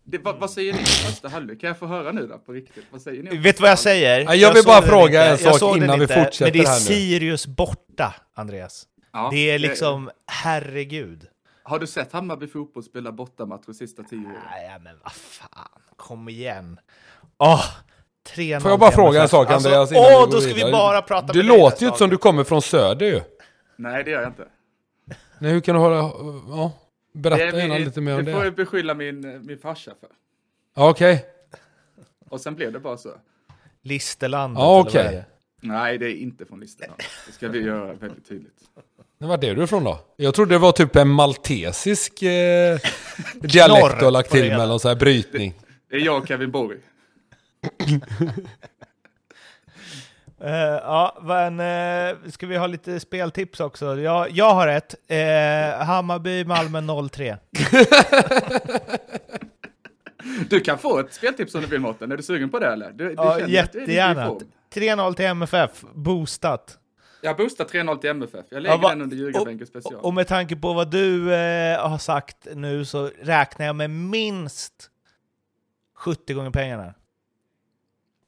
Det, vad, vad säger ni om första halvlek? Kan jag få höra nu då på riktigt? Vad säger ni? Vet du vad jag säger? Ja, jag vill bara fråga en Jag sak innan vi fortsätter Men det är här nu. Sirius borta, Andreas. Ja, Det är liksom, herregud. Har du sett Hammarby fotboll spela bortamatch de sista tio åren? Nej, men vad fan, kom igen. 3-0 Får jag bara fråga en sak Alltså, Andreas? innan Åh, vi då ska vi vidare? bara prata Du låter ju som gång. du kommer från söder ju. Nej, det gör jag inte. Nej, hur kan du hålla... Ja, berätta Det är- gärna lite mer om Det får det. jag beskylla min, min farsa för. Ja, Okej. Och sen blev det bara så. Listerlandet, Ja, eller vad är det? Nej, det är inte från listan. Det ska vi göra väldigt tydligt. Men Var är du ifrån då? Jag trodde det var typ en maltesisk eh, *laughs* dialekt du har lagt det till med någon sån här brytning. Det är jag och Kevin Borg. *laughs* Eh, ja, men uh, ska vi ha lite speltips också? Jag, jag har ett. Uh, Hammarby, Malmö 0-3. Du kan få ett speltips om du vill Mårten. Är du sugen på det eller? Du, du Ja, jättegärna. form. 3-0 till MFF, boostat. Jag boostar 3-0 till MFF. Jag lägger Ja, va- den under ljugarbänken special. Och med tanke på vad du eh, har sagt nu så räknar jag med minst 70 gånger pengarna.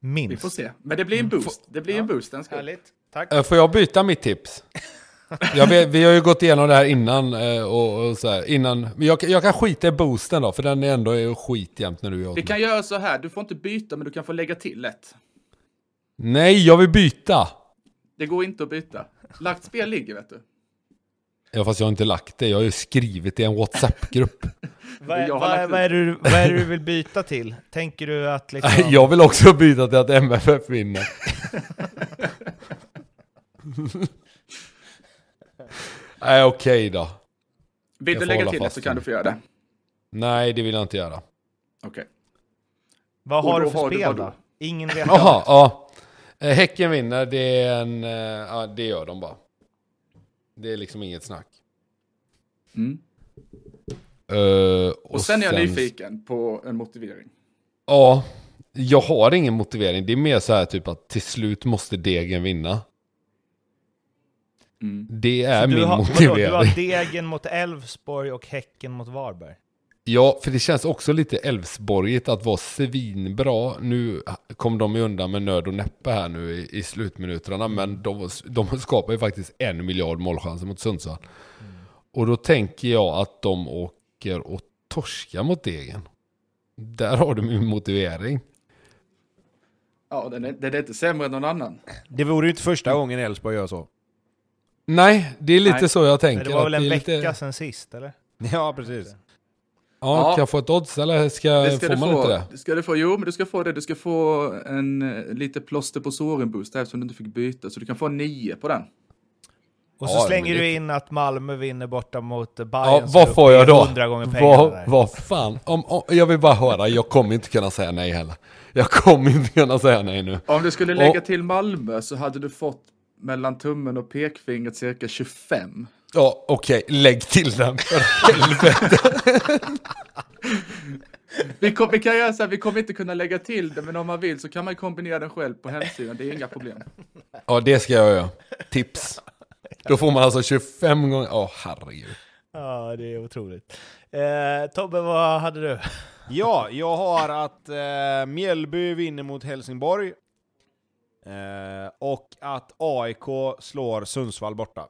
Minst. vi får se. Men det blir en boost. Det blir en boost. Den ska. Härligt. Tack. Eh, Får jag byta mitt tips? *laughs* Jag vet, vi har ju gått igenom det här innan eh, och, och så här, innan. Men jag, jag kan skita i boosten då, för den är ändå är skit jämt när du gör Vi kan göra så här. Du får inte byta, men du kan få lägga till ett. Nej, jag vill byta. Det går inte att byta. Lagt spel ligger, vet du. Ja, fast jag har inte lagt det. Jag har ju skrivit i en WhatsApp-grupp. *laughs* Vad, är- vad, vad, är du, vad är det du vill byta till? Tänker du att *laughs* liksom... Jag vill också byta till att MFF vinner. *laughs* Nej, okej då. Vill du lägga till det så kan du få göra det. Nej, det vill jag inte göra. Okej. vad och har du för har du spel vad då? då? Ingen vet. Jaha, ja. Eh, Häcken vinner, det är en... eh, Ja, det gör de bara. Det är liksom inget snack. Mm. Eh, Och sen är jag nyfiken på en motivering. Ja, jag har ingen motivering. Det är mer så här typ att till slut måste degen vinna. Mm. Det är du min har, motivering. vadå, du har Degen mot Elfsborg och Häcken mot Varberg. Ja, för det känns också lite Elfsborgigt att vara svinbra. Nu kom de ju undan med nöd och näppe här nu i, i slutminuterna, men de, de skapar ju faktiskt en miljard målchanser mot Sundsvall. Och då tänker jag att de åker och torskar mot Degen. Där har du min motivering. Ja, den är, den är inte sämre än någon annan. Det vore ju inte första gången Elfsborg gör så. Nej, det är lite Nej. så jag Men tänker. det var väl en vecka lite... sedan sist, eller? Ja, precis. Ja, Ja. kan jag få ett odds eller ska, Det ska får du man få. inte det? Ska du få. Jo, men du ska få det. Du ska få en eh, lite plåster på såren boost eftersom du inte fick byta. Så du kan få nio på den. Och så Ja, slänger du in att Malmö vinner borta mot Bayern. Ja, vad får jag då? Vad, vad fan? Om, om, jag vill bara höra, jag kommer inte kunna säga nej heller. Jag kommer inte kunna säga nej nu. Om du skulle lägga Och- till Malmö så hade du fått mellan tummen och pekfingret cirka 25. Ja, okej, lägg till den för helvete. Vi, kom, vi kan göra så här, vi kommer inte kunna lägga till det, men om man vill så kan man kombinera den själv på hemsidan. Det är inga problem. Ja, det ska jag göra. Tips. Då får man alltså 25 gånger, åh herregud. Ja, det är otroligt. Eh, Tobbe, vad hade du? Ja, jag har att eh, Mjällby vinner mot Helsingborg. Eh, och att AIK slår Sundsvall borta.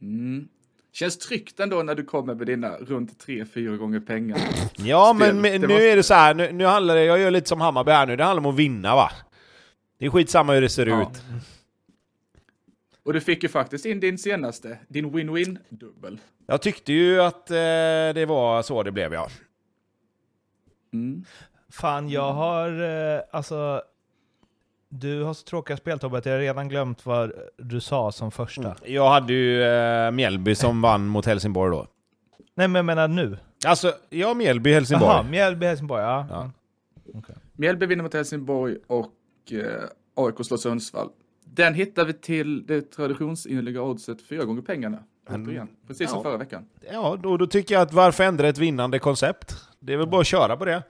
Mm. Känns tryggt ändå när du kommer med dina runt 3-4 gånger pengar. Ja, Spel. men, men nu måste- är det så här, nu, nu handlar det, jag gör lite som Hammarby här nu, det handlar om att vinna va? Det är skitsamma hur det ser Ja. ut. Och du fick ju faktiskt in din senaste, din win-win-dubbel. Jag tyckte ju att eh, det var så det blev ja. Mm. Fan, jag har... Eh, alltså... Du har så tråkiga spel Tobbe att jag har redan glömt vad du sa som första. Jag hade ju eh, Mjällby som *laughs* vann mot Helsingborg då. Nej, men jag menar nu. Alltså, ja Mjällby, Helsingborg. Jaha, Mjällby, Helsingborg. Ja. Ja. Mjällby vinner mot Helsingborg och eh, AIK slår Sundsvall. Den hittar vi till det traditionsenliga oddset fyra gånger pengarna. Återigen, precis som Ja. förra veckan. Ja, då, då tycker jag att varför ändra ett vinnande koncept? Det är väl bara att köra på det.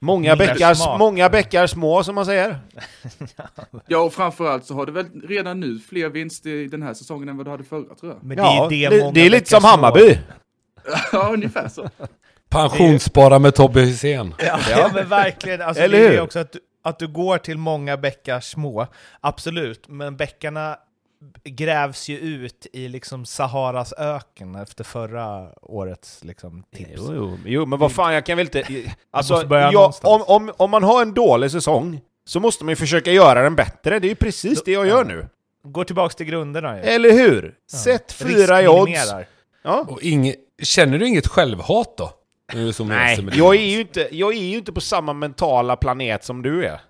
Många bäckar, många bäckar små som man säger. *laughs* Ja, och framförallt så har du väl redan nu fler vinster i den här säsongen än vad du hade förra, tror jag. Men Ja, det är det, det, är lite som små. Hammarby. *laughs* Ja, ungefär så. Pensionsspara med Tobbe Hysén. Ja, *laughs* ja men verkligen. Alltså, Eller det är hur? det också att du, att du går till många bäckar små. Absolut, men bäckarna grävs ju ut i liksom Saharas öken efter förra årets liksom, tips. Jo, jo, jo, men vad fan, jag kan väl inte... *clears throat* Alltså, jag, om, om, om man har en dålig säsong så måste man ju försöka göra den bättre. Det är ju precis det jag gör nu. Gå tillbaks till grunderna ju. Eller hur? Sätt fyra i odds. Ja. Och inge, känner du inget självhat då? Nej, jag är, ju inte, jag är ju inte på samma mentala planet som du är.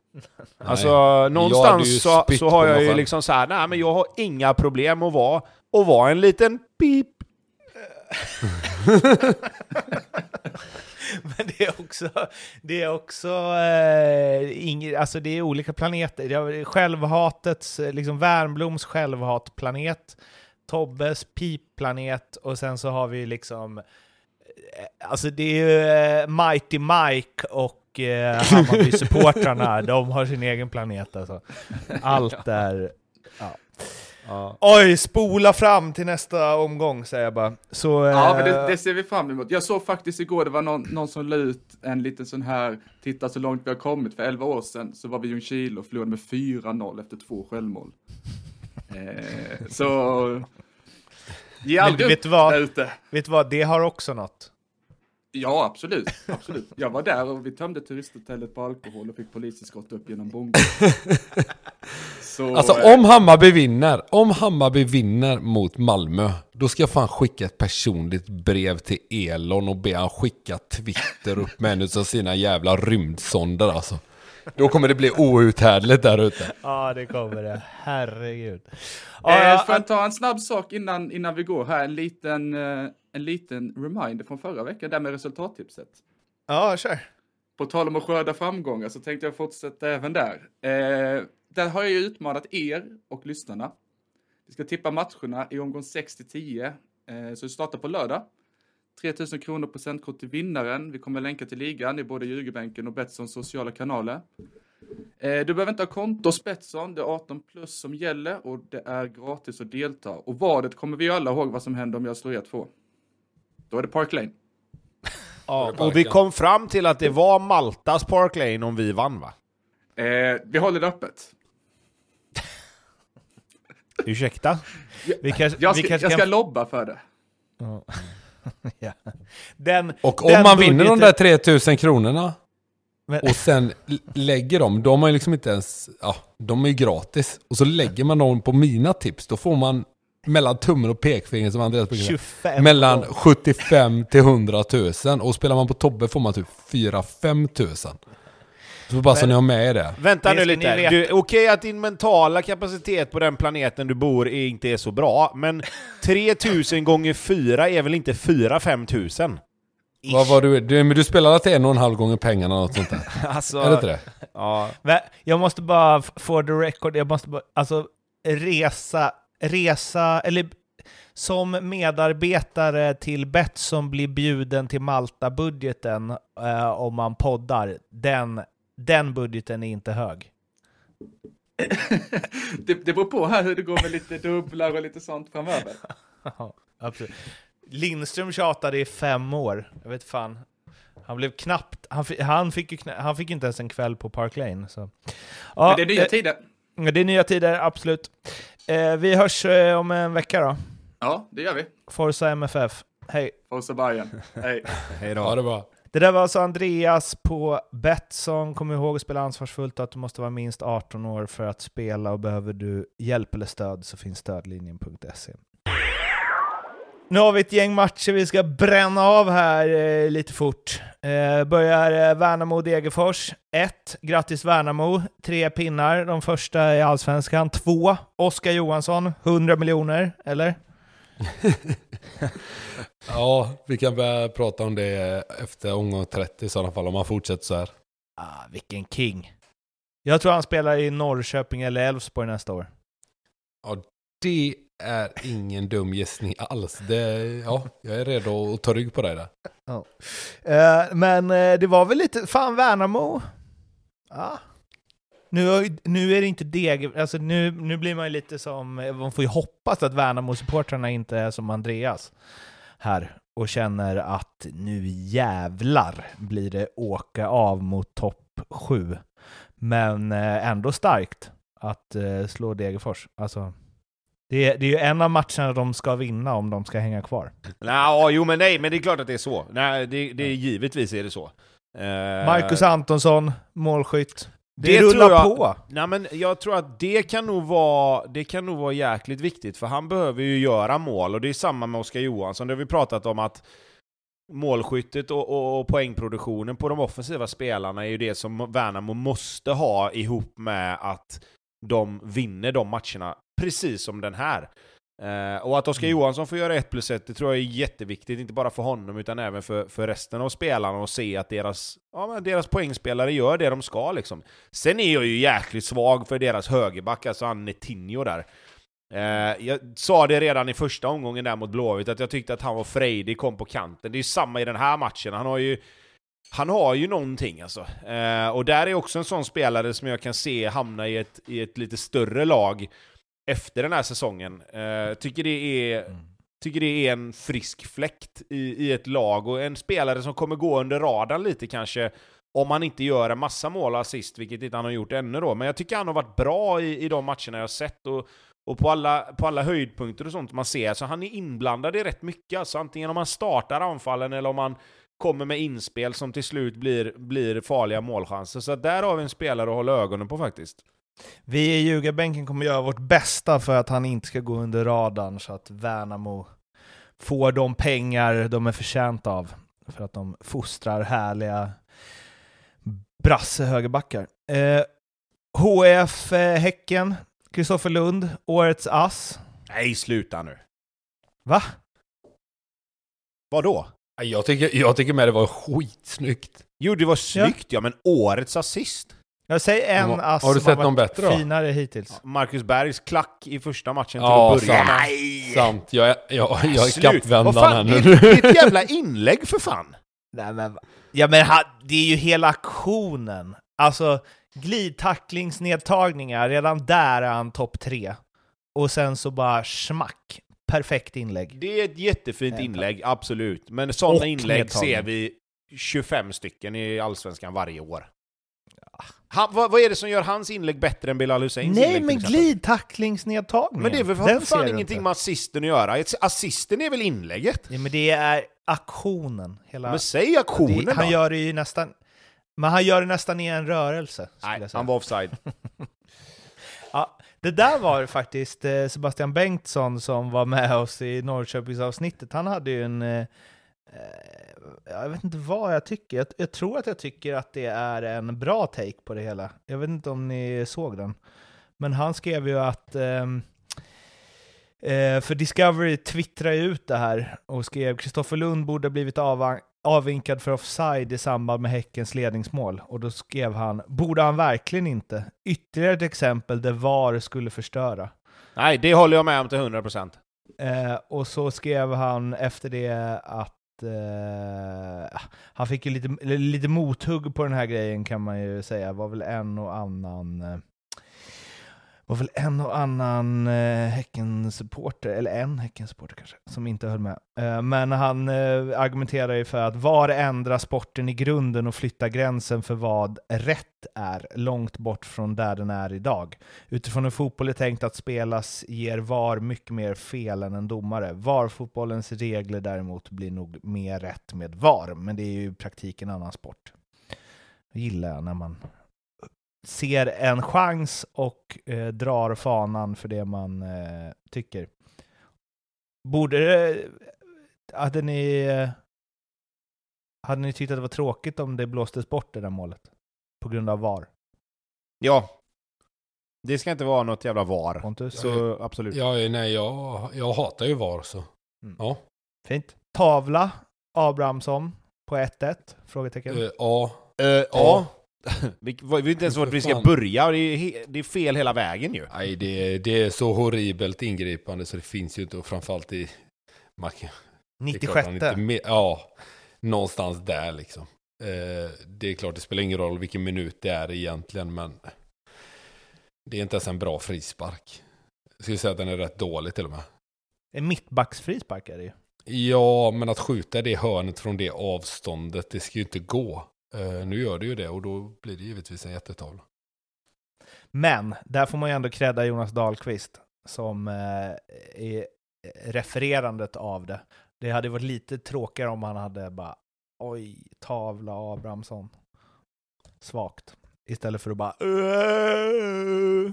Alltså, ju någonstans så, så har jag ju liksom så här, nej men jag har inga problem att vara, att vara en liten pip. *laughs* Men det är också, det är också eh, ing, alltså det är olika planeter. Självhatets, liksom Värnbloms självhatplanet, Tobbes pipplanet och sen så har vi liksom, eh, alltså det är ju eh, Mighty Mike och eh, Hammarby-supportrarna, *laughs* de har sin egen planet alltså. Allt är... Ja. Oj, spola fram till nästa omgång säger jag bara. Så, Ja, men eh, det, det ser vi fram emot. Jag såg faktiskt igår, det var någon, någon som la ut en liten sån här, titta så långt vi har kommit. För 11 år sedan så var vi i Ljungskile och förlorade med 4-0 efter två självmål. *laughs* Eh, så... Ge aldrig vet upp vad? där ute. Vet du vad, det har också något. Ja, absolut. absolut. Jag var där och vi tömde turisthotellet på alkohol och fick polisen skotta upp genom bongo. *laughs* Så, Alltså eh, om Hammarby vinner, om Hammarby vinner mot Malmö, då ska jag fan skicka ett personligt brev till Elon och be han skicka Twitter upp med en av sina jävla rymdsonder alltså. Då kommer det bli outhärdligt där ute. Ja, det kommer det. Herregud. eh, Ja, får jag ta en snabb sak innan, innan vi går här? En liten, eh, en liten reminder från förra veckan, där med resultattipset. ja, kör. På tal om att skörda framgångar så tänkte jag fortsätta även där. Eh, där har jag ju utmanat er och lyssnarna. Vi ska tippa matcherna i omgång 6 till 10. Eh, så vi startar på lördag. 3000 kronor procentkort till vinnaren. Vi kommer länka till ligan i både Ljugarbänken och Betssons sociala kanaler. Eh, du behöver inte ha konto hos Betsson. Det är 18 plus som gäller och det är gratis att delta. Och vadet kommer vi alla ihåg vad som händer om jag slår rätt två. Då är det Park Lane. Ja, och vi kom fram till att det var Maltas Park Lane om vi vann va? Eh, vi håller det öppet. Ursäkta? Vi kanske, Jag vi ska, kanske jag ska kan... lobba för det. ja. *laughs* Den, Och om den man vinner de budgeten- där 3000 kronorna Men- och sen lägger dem, de ju liksom inte ens, ja, de är gratis. Och så lägger man dem på mina tips, då får man mellan tummen och pekfingret som Andreas brukar säga. 25 Mellan år. 75 till 100 000 och spelar man på Tobbe får man typ 4-5 tusen. Så bara så ni har med det. Vänta nu lite. Okej att din mentala kapacitet på den planeten du bor är inte är så bra, men *laughs* 3000 gånger 4 är väl inte 4-5 tusen? Vad var du, du, men du spelar till en och en halv gånger pengarna eller något sånt där. *laughs* Alltså, Är det inte det? Ja. Men Jag måste bara, for the record, jag måste bara, alltså resa, resa, eller som medarbetare till Betsson blir bjuden till Malta-budgeten eh, om man poddar, den, den budgeten är inte hög. *laughs* det, det beror på här hur det går med lite dubblar och lite sånt framöver. *laughs* Ja, absolut. Lindström tjatade i fem år. Jag vet fan. Han blev knappt, han, han, fick, ju han fick ju inte ens en kväll på Park Lane. Så. Ja, Men det är nya eh, tider. Det är nya tider, absolut. Eh, vi hörs eh, om en vecka då. Ja, det gör vi. Forza MFF. Hej. Forza Bayern. Hej. *laughs* Hej då. Ja, det var. Det där var alltså Andreas på Betsson. Kom ihåg att spela ansvarsfullt och att du måste vara minst 18 år för att spela och behöver du hjälp eller stöd så finns stödlinjen.se. Nu har vi ett gäng matcher vi ska bränna av här eh, lite fort. Eh, börjar eh, Värnamo-Degerfors. 1. Grattis Värnamo. Tre pinnar, de första i Allsvenskan. 2. Oskar Johansson. 100 miljoner, eller? *laughs* Ja, vi kan börja prata om det efter omgång 30 i sådana fall, om man fortsätter så här. Ah, vilken king. Jag tror han spelar i Norrköping eller Elfsborg nästa år. Det är ingen dum gissning alls. Det, ja, jag är redo att ta rygg på dig där. Eh, men eh, det var väl lite, fan Värnamo. Ja. Nu, nu är det inte deg, alltså nu, nu blir man ju lite som, eh, man får ju hoppas att Värnamo-supportrarna inte är som Andreas här och känner att nu jävlar blir det åka av mot topp 7. Men eh, ändå starkt att eh, slå Degerfors. Alltså, det, är- det är ju en av matcherna de ska vinna om de ska hänga kvar. Nå, jo men nej, men det är klart att det är så. Nej, det, det är givetvis är det så. Marcus Antonsson, målskytt. Det, Det rullar tror jag- på. Nej men jag tror att det kan nog vara, det kan nog vara jäkligt viktigt, för han behöver ju göra mål, och det är samma med Oskar Johansson, det har vi pratat om att målskyttet och, och, och poängproduktionen på de offensiva spelarna är ju det som Värnamo måste ha ihop med att de vinner de matcherna, precis som den här. Eh, och att Oskar Mm. Johansson får göra 1 plus 1, det tror jag är jätteviktigt, inte bara för honom utan även för, för resten av spelarna och se att deras, ja, men deras poängspelare gör det de ska liksom. Sen är jag ju jäkligt svag för deras högerback, alltså han Netinho där. Eh, jag sa det redan i första omgången där mot Blåvitt, att jag tyckte att han var frejdig, kom på kanten. Det är ju samma i den här matchen, han har ju han har ju någonting alltså. Eh, och där är också en sån spelare som jag kan se hamna i ett, i ett lite större lag efter den här säsongen. Eh, tycker det är tycker det är en frisk fläkt i, i ett lag och en spelare som kommer gå under radarn lite kanske om han inte gör en massa mål och assist, vilket inte han har gjort ännu då. Men jag tycker han har varit bra i, i de matcherna jag har sett och, och på, alla, på alla höjdpunkter och sånt man ser. Så han är inblandad i rätt mycket, alltså antingen om han startar anfallen eller om han kommer med inspel som till slut blir, blir farliga målchanser. Så där har vi en spelare att hålla ögonen på faktiskt. Vi i ljugarbänken kommer göra vårt bästa för att han inte ska gå under radarn så att Värnamo får de pengar de är förtjänta av. För att de fostrar härliga brasse högerbackar. Eh, HF eh, Häcken, Kristoffer Lund, årets ass. Nej, sluta nu. Va? Vadå? Jag tycker, jag tycker med det var skitsnyggt. Jo, det var snyggt ja, men årets assist? Jag säger en ass har du sett någon bättre då? finare hittills. Marcus Bergs klack i första matchen till Ja, att börja sant. med. Sant, jag är, jag, jag är kappvändaren här det, nu. är- det är ett jävla inlägg för fan! Nej, men, ja, men ha, det är ju hela aktionen. Alltså, glidtacklingsnedtagningar, redan där är han topp tre. Och sen så bara smack. Perfekt inlägg. Det är ett jättefint Nej, inlägg, absolut. Men sådana inlägg ser vi 25 stycken i Allsvenskan varje år. Han, vad, vad är det som gör hans inlägg bättre än Bilal Husseins Nej, inlägg? till men glidtacklingsnedtagningen. Men det är väl för fan ingenting inte. med assisten att göra? Assisten är väl inlägget? Nej, men det är aktionen. Hela, Men säg aktionen det, han då! gör det ju nästan... Men han gör det nästan i en rörelse, Nej, han var offside. *laughs* Ja, det där var faktiskt eh, Sebastian Bengtsson som var med oss i Norrköpingsavsnittet. Han hade ju en... Eh, eh, jag vet inte vad jag tycker. Jag, jag tror att jag tycker att det är en bra take på det hela. Jag vet inte om ni såg den. Men han skrev ju att... ehm, eh, för Discovery twittrade ut det här och skrev Kristoffer Lund borde ha blivit av, avvinkad för offside i samband med Häckens ledningsmål. Och då skrev han, borde han verkligen inte? Ytterligare ett exempel där VAR skulle förstöra. Nej, det håller jag med om till 100%. Eh, och så skrev han efter det att eh, han fick ju lite, lite mothugg på den här grejen kan man ju säga. var väl en och annan eh, var väl en och annan eh, Häcken-supporter, eller en Häcken-supporter kanske, som inte höll med. Eh, men han eh, argumenterar ju för att VAR ändrar sporten i grunden och flyttar gränsen för vad rätt är långt bort från där den är idag. Utifrån hur fotboll är tänkt att spelas ger VAR mycket mer fel än en domare. VAR-fotbollens regler däremot blir nog mer rätt med VAR, men det är ju i praktiken en annan sport. Det gillar jag när man ser en chans och eh, drar fanan för det man eh, tycker. Borde det... Hade ni... Eh, hade ni tyckt att det var tråkigt om det blåstes bort det där målet? På grund av VAR? Ja. Det ska inte vara något jävla VAR. Pontus? Så absolut. Ja, nej, jag, jag hatar ju VAR så. Mm. Ja. Fint. Tavla, Abrahamsson på 1-1? Frågetecken. Eh, ja. Eh, ja. *laughs* Vi vi vet inte ens vart vi ska Fan. börja. Det är, det är fel hela vägen ju. Nej, det, det är så horribelt ingripande så det finns ju inte. Och framförallt i... Man, kan- det är klart 96. han inte med, ja, någonstans där liksom. Eh, det är klart, det spelar ingen roll vilken minut det är egentligen, men det är inte ens en bra frispark. Jag skulle säga att den är rätt dålig till och med. En mittbacksfrispark är det ju. Ja, men att skjuta det hörnet från det avståndet, det ska ju inte gå. Eh, nu gör det ju det och då blir det givetvis en jättetavla. Men där får man ju ändå credda Jonas Dahlqvist som eh, är refererandet av det. Det hade varit lite tråkigare om han hade bara oj, tavla Abrahamsson. Svagt. Istället för att bara "Åh!"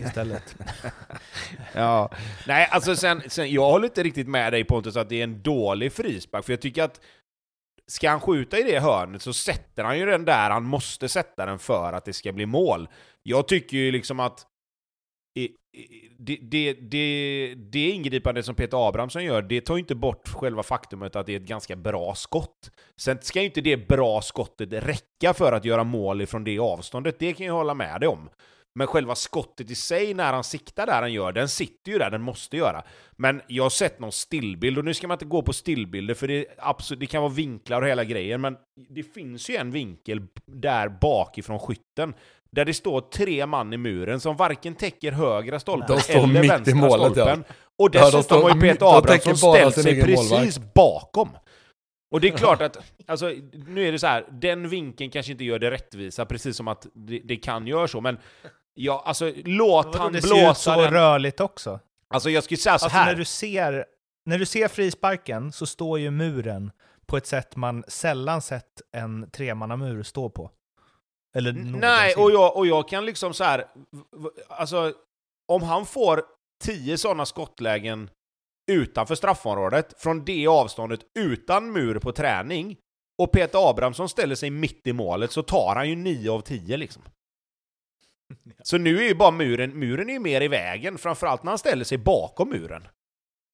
Istället. *laughs* Ja. Nej, alltså sen, sen, jag håller inte riktigt med dig Pontus att det är en dålig frispark, för jag tycker att ska han skjuta i det hörnet så sätter han ju den där han måste sätta den för att det ska bli mål. Jag tycker ju liksom att det, det, det, det ingripande som Peter Abrahamsson gör, det tar ju inte bort själva faktumet att det är ett ganska bra skott. Sen ska ju inte det bra skottet räcka för att göra mål ifrån det avståndet, det kan jag hålla med dig om. Men själva skottet i sig, när han siktar där han gör, den sitter ju där den måste göra. Men jag har sett någon stillbild, och nu ska man inte gå på stillbilder, för det, absolut, det kan vara vinklar och hela grejen, men det finns ju en vinkel där bakifrån skytten, där det står tre man i muren som varken täcker högra stolpen eller mitt i vänstra målet, ja. stolpen. Och Ja, de dessutom står- har ju Peter Abrahamsson ställt sig precis målvakt. bakom. Och det är klart att, *laughs* alltså, nu är det så här, den vinkeln kanske inte gör det rättvisa, precis som att det, det kan göra så, men ja, alltså låt Vadå, han det ser ut blåsa så den. rörligt också. Alltså jag skulle säga så Alltså här. när du ser, när du ser frisparken så står ju muren på ett sätt man sällan sett en tremannamur stå på. Eller Nej, och jag, och jag kan liksom så här, alltså om han får tio sådana skottlägen utanför straffområdet, från det avståndet, utan mur på träning, och Peter Abrahamsson ställer sig mitt i målet, så tar han ju nio av tio liksom. *laughs* Så nu är ju bara muren, muren är ju mer i vägen, framförallt när han ställer sig bakom muren.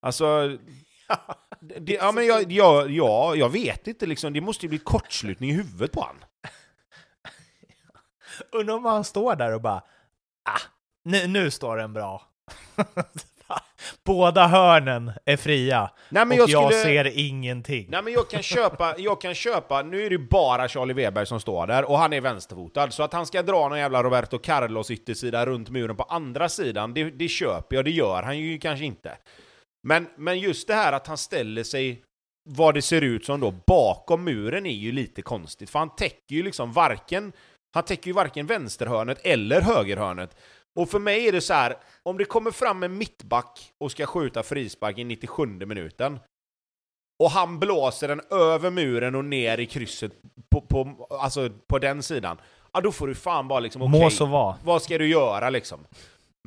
Alltså... *laughs* Det, ja, men jag, jag, ja, jag vet inte liksom, det måste ju bli kortslutning i huvudet på han. Undrar om han står där och bara ah, nu, nu står den bra. *laughs* Båda hörnen är fria Nej, men och jag jag, skulle- ser ingenting. Nej men jag kan köpa, jag kan köpa, nu är det bara Charlie Weber som står där, och han är vänsterfotad, så att han ska dra någon jävla Roberto Carlos yttersida runt muren på andra sidan, det, det köper jag, det gör han ju kanske inte. Men, men just det här att han ställer sig, vad det ser ut som då, bakom muren är ju lite konstigt, för han täcker ju liksom varken, han täcker ju varken vänsterhörnet eller högerhörnet. Och för mig är det så här, om det kommer fram en mittback och ska skjuta frispark i 97 minuten, och han blåser den över muren och ner i krysset på, på, alltså på den sidan. Ja, då får du fan bara liksom, okej, så vara. vad ska du göra liksom?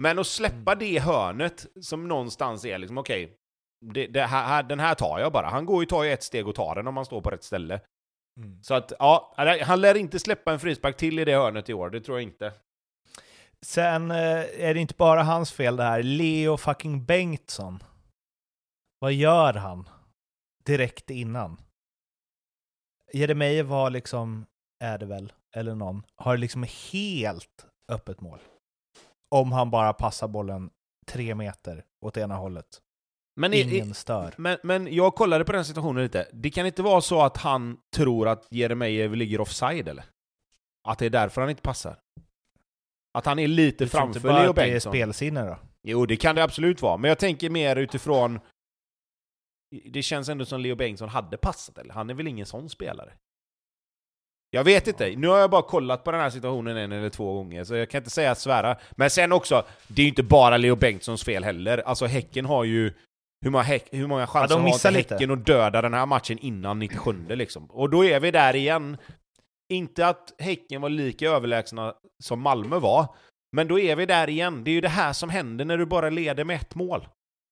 Men att släppa det hörnet som någonstans är liksom, okej, det, det här, den här tar jag bara. Han går ju, tar ju ett steg och tar den om man står på rätt ställe. Så att, ja, han lär inte släppa en frispark till i det hörnet i år, det tror jag inte. Sen eh, är det inte bara hans fel det här. Leo fucking Bengtsson. Vad gör han? Direkt innan. Jeremejeff var liksom, är det väl, eller någon, har liksom helt öppet mål. Om han bara passar bollen tre meter åt ena hållet. Men, i, i, Ingen stör. men, men jag kollade på den situationen lite. Det kan inte vara så att han tror att Jeremejeff ligger offside, eller? Att det är därför han inte passar? Att han är lite Du tror inte framför bara Leo att det är Bengtsson? spelsinne då? Jo, det kan det absolut vara. Men jag tänker mer utifrån... Det känns ändå som Leo Bengtsson hade passat, eller? Han är väl ingen sån spelare? Jag vet inte. Nu har jag bara kollat på den här situationen en eller två gånger, så jag kan inte säga svära. Men sen också, det är ju inte bara Leo Bengtssons fel heller. Alltså Häcken har ju... Hur många, häck, hur många chanser de har inte lite. Häcken att döda den här matchen innan 97 liksom? Och då är vi där igen. Inte att Häcken var lika överlägsna som Malmö var, men då är vi där igen. Det är ju det här som händer när du bara leder med ett mål.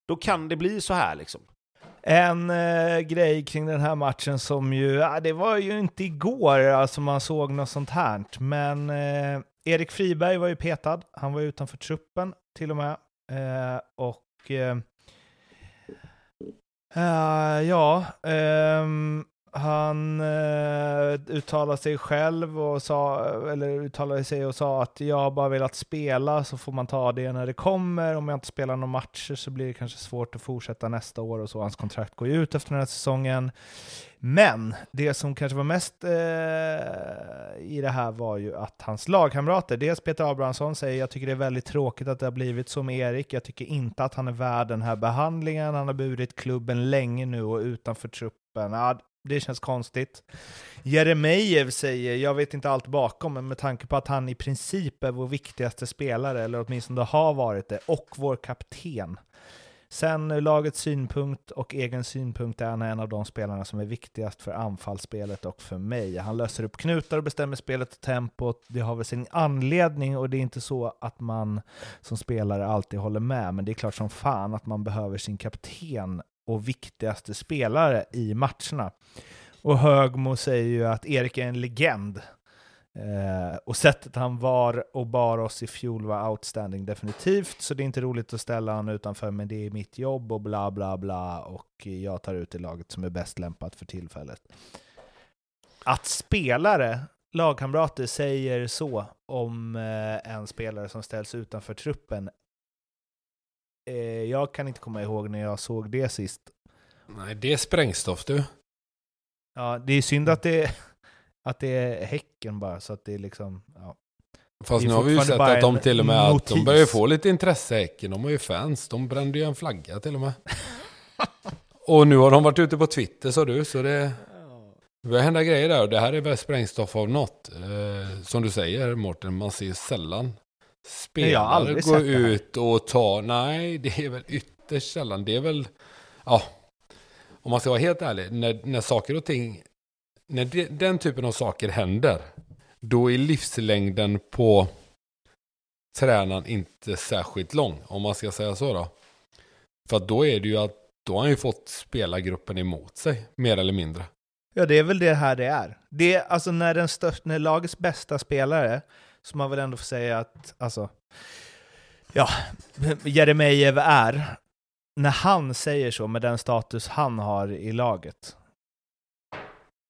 Då kan det bli så här liksom. En eh, grej kring den här matchen som ju, ja, det var ju inte igår alltså man såg något sånt här, men eh, Erik Friberg var ju petad, han var utanför truppen till och med. Eh, och eh, eh, ja, ehm, han eh, uttalade sig själv och sa, eller uttalade sig och sa att jag har bara velat spela så får man ta det när det kommer. Om jag inte spelar några matcher så blir det kanske svårt att fortsätta nästa år och så. Hans kontrakt går ju ut efter den här säsongen. Men det som kanske var mest eh, i det här var ju att hans lagkamrater, dels Peter Abrahamsson säger jag tycker det är väldigt tråkigt att det har blivit som Erik. Jag tycker inte att han är värd den här behandlingen. Han har burit klubben länge nu och utanför truppen. Ja, det känns konstigt. Jeremejeff säger, jag vet inte allt bakom, men med tanke på att han i princip är vår viktigaste spelare, eller åtminstone har varit det, och vår kapten. Sen ur lagets synpunkt och egen synpunkt är han en av de spelarna som är viktigast för anfallsspelet och för mig. Han löser upp knutar och bestämmer spelet och tempot. Det har väl sin anledning och det är inte så att man som spelare alltid håller med, men det är klart som fan att man behöver sin kapten och viktigaste spelare i matcherna. Och Högmo säger ju att Erik är en legend. Eh, och sättet han var och bar oss i fjol var outstanding definitivt, så det är inte roligt att ställa honom utanför, men det är mitt jobb och bla bla bla, och jag tar ut det laget som är bäst lämpat för tillfället. Att spelare, lagkamrater, säger så om eh, en spelare som ställs utanför truppen, eh, jag kan inte komma ihåg när jag såg det sist. Nej, det är sprängstoff du. Ja, det är synd att det, att det är Häcken bara, så att det är liksom... Ja. Fast nu har vi ju sett att de till och med att de börjar få lite intresse Häcken. De har ju fans. De brände ju en flagga till och med. *laughs* och nu har de varit ute på Twitter sa du, så det... Det börjar hända grejer där och det här är väl sprängstoff av något. Eh, som du säger Mårten, man ser sällan spelare gå ut och ta... Nej, det är väl ytterst sällan. Det är väl... Ja. om man ska vara helt ärlig, när, när saker och ting, när de, den typen av saker händer, då är livslängden på tränaren inte särskilt lång, om man ska säga så då. För då är det ju att, då har han ju fått spelargruppen emot sig, mer eller mindre. Ja, det är väl det här det är. Det är alltså när, den största, när lagets bästa spelare, som man väl ändå får säga att, alltså, ja, Jeremejeff är, när han säger så med den status han har i laget.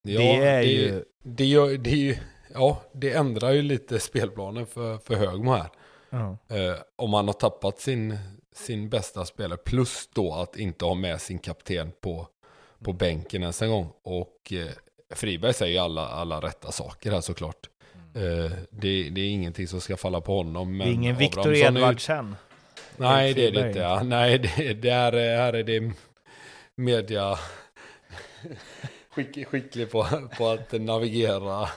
Ja, det är det, ju... Det, gör, det är ju... Ja, det ändrar ju lite spelplanen för, för Högmo här. Ja. Eh, om man har tappat sin, sin bästa spelare, plus då att inte ha med sin kapten på, på bänken ens en gång. Och eh, Friberg säger ju alla, alla rätta saker här såklart. Eh, det, det är ingenting som ska falla på honom. Men det är ingen Viktor Edvardsen. Nej, det är det inte. Ja. *laughs* Nej, det, det är, här är det media *laughs* skick, skicklig på, på att navigera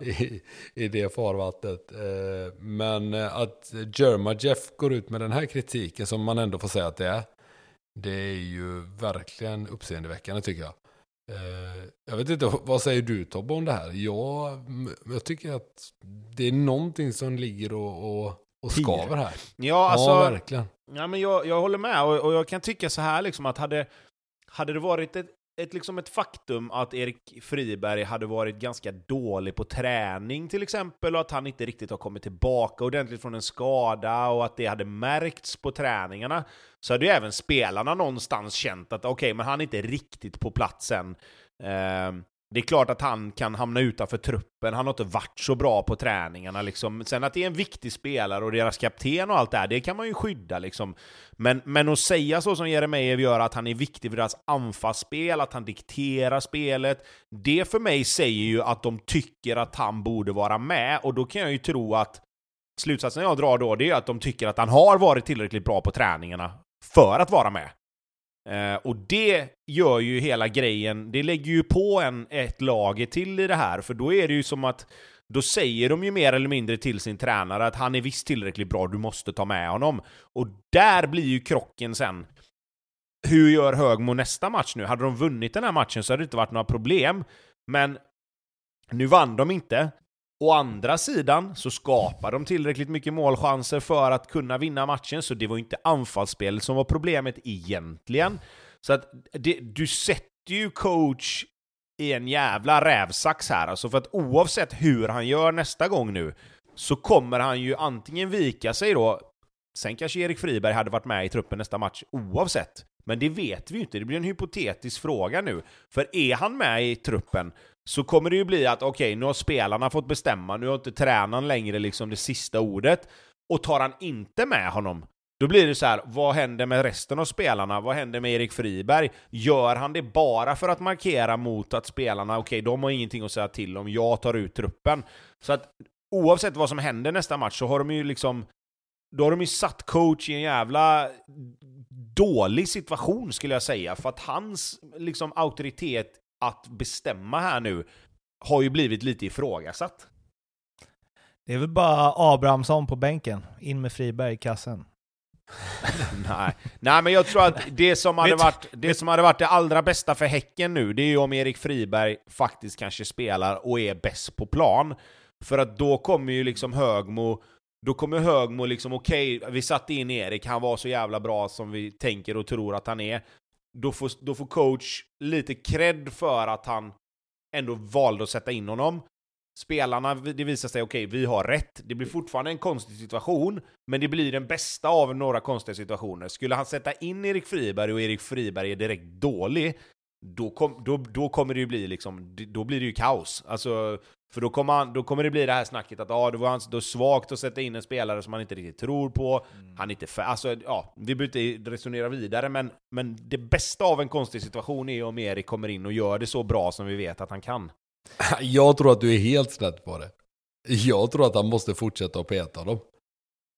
i, i det farvattnet. Eh, Men att Jerma Jeff går ut med den här kritiken som man ändå får säga att det är. Det är ju verkligen uppseendeväckande tycker jag. Eh, Jag vet inte, vad säger du Tobbe om det här? Jag, jag tycker att det är någonting som ligger och, och, och skaver här. Ja, alltså... ja, verkligen. Ja, men jag, jag håller med, och, och jag kan tycka så här liksom att hade, hade det varit ett, ett, liksom ett faktum att Erik Friberg hade varit ganska dålig på träning till exempel, och att han inte riktigt har kommit tillbaka ordentligt från en skada, och att det hade märkts på träningarna, så hade ju även spelarna någonstans känt att okej, men han är inte riktigt på platsen. Eh, det är klart att han kan hamna utanför truppen, han har inte varit så bra på träningarna liksom. Sen att det är en viktig spelare och deras kapten och allt det här, det kan man ju skydda liksom. Men, men att säga så som Jeremejeff gör, att han är viktig för deras anfallsspel, att han dikterar spelet, det för mig säger ju att de tycker att han borde vara med, och då kan jag ju tro att slutsatsen jag drar då, det är att de tycker att han har varit tillräckligt bra på träningarna för att vara med. Eh, och det gör ju hela grejen, det lägger ju på en, ett lager till i det här, för då är det ju som att då säger de ju mer eller mindre till sin tränare att han är visst tillräckligt bra, du måste ta med honom. Och där blir ju krocken sen. Hur gör Högmo nästa match nu? Hade de vunnit den här matchen så hade det inte varit några problem. Men nu vann de inte. Å andra sidan så skapar de tillräckligt mycket målchanser för att kunna vinna matchen, så det var ju inte anfallsspelet som var problemet egentligen. Så att det, du sätter ju coach i en jävla rävsax här, alltså för att oavsett hur han gör nästa gång nu, så kommer han ju antingen vika sig då, sen kanske Erik Friberg hade varit med i truppen nästa match oavsett, men det vet vi ju inte, det blir en hypotetisk fråga nu. För är han med i truppen så kommer det ju bli att okej, nu har spelarna fått bestämma, nu har inte tränaren längre liksom det sista ordet, och tar han inte med honom, då blir det så här, vad händer med resten av spelarna? Vad händer med Erik Friberg? Gör han det bara för att markera mot att spelarna, okej, de har ingenting att säga till om, jag tar ut truppen. Så att oavsett vad som händer nästa match så har de ju liksom, då har de ju satt coach i en jävla dålig situation skulle jag säga, för att hans liksom auktoritet att bestämma här nu har ju blivit lite ifrågasatt. Det är väl bara Abrahamsson på bänken, in med Friberg i kassen. *laughs* Nej. Nej, men jag tror att det som, hade *laughs* varit, det som hade varit det allra bästa för Häcken nu, det är ju om Erik Friberg faktiskt kanske spelar och är bäst på plan. För att då kommer ju liksom Högmo, då kommer Högmo liksom, okej, vi satte in Erik, han var så jävla bra som vi tänker och tror att han är. Då får, då får coach lite cred för att han ändå valde att sätta in honom. Spelarna, det visar sig, okej, vi har rätt. Det blir fortfarande en konstig situation, men det blir den bästa av några konstiga situationer. Skulle han sätta in Erik Friberg och Erik Friberg är direkt dålig, då, kom, då, då kommer det ju bli liksom, då blir det ju kaos. Alltså, för då kommer, han, då kommer det bli det här snacket att ah, det var då svagt att sätta in en spelare som man inte riktigt tror på. Han är inte för, alltså, ja, vi behöver inte resonera vidare, men, men det bästa av en konstig situation är om Erik kommer in och gör det så bra som vi vet att han kan. *laughs* Jag tror att du är helt snett på det. Jag tror att han måste fortsätta att peta dem.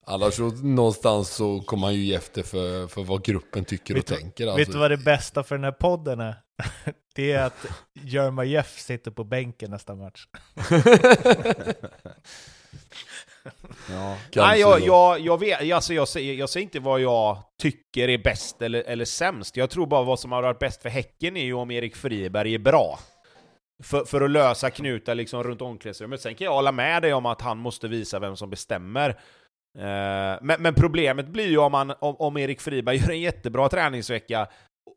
Annars så någonstans så kommer han ju ge efter för, för vad gruppen tycker Vet och du- tänker. Vet Alltså. du vad det bästa för den här podden är? *laughs* Det är att Jerma Jeff sitter på bänken nästa match. Ja. Nej, jag, jag, jag, vet, alltså jag, säger, jag säger inte vad jag tycker är bäst eller, eller sämst. Jag tror bara vad som har varit bäst för Häcken är ju om Erik Friberg är bra. För, för att lösa knutar liksom runt omklädningsrummet. Sen kan jag hålla med dig om att han måste visa vem som bestämmer. Eh, men, men problemet blir ju om, han, om, om Erik Friberg *laughs* gör en jättebra träningsvecka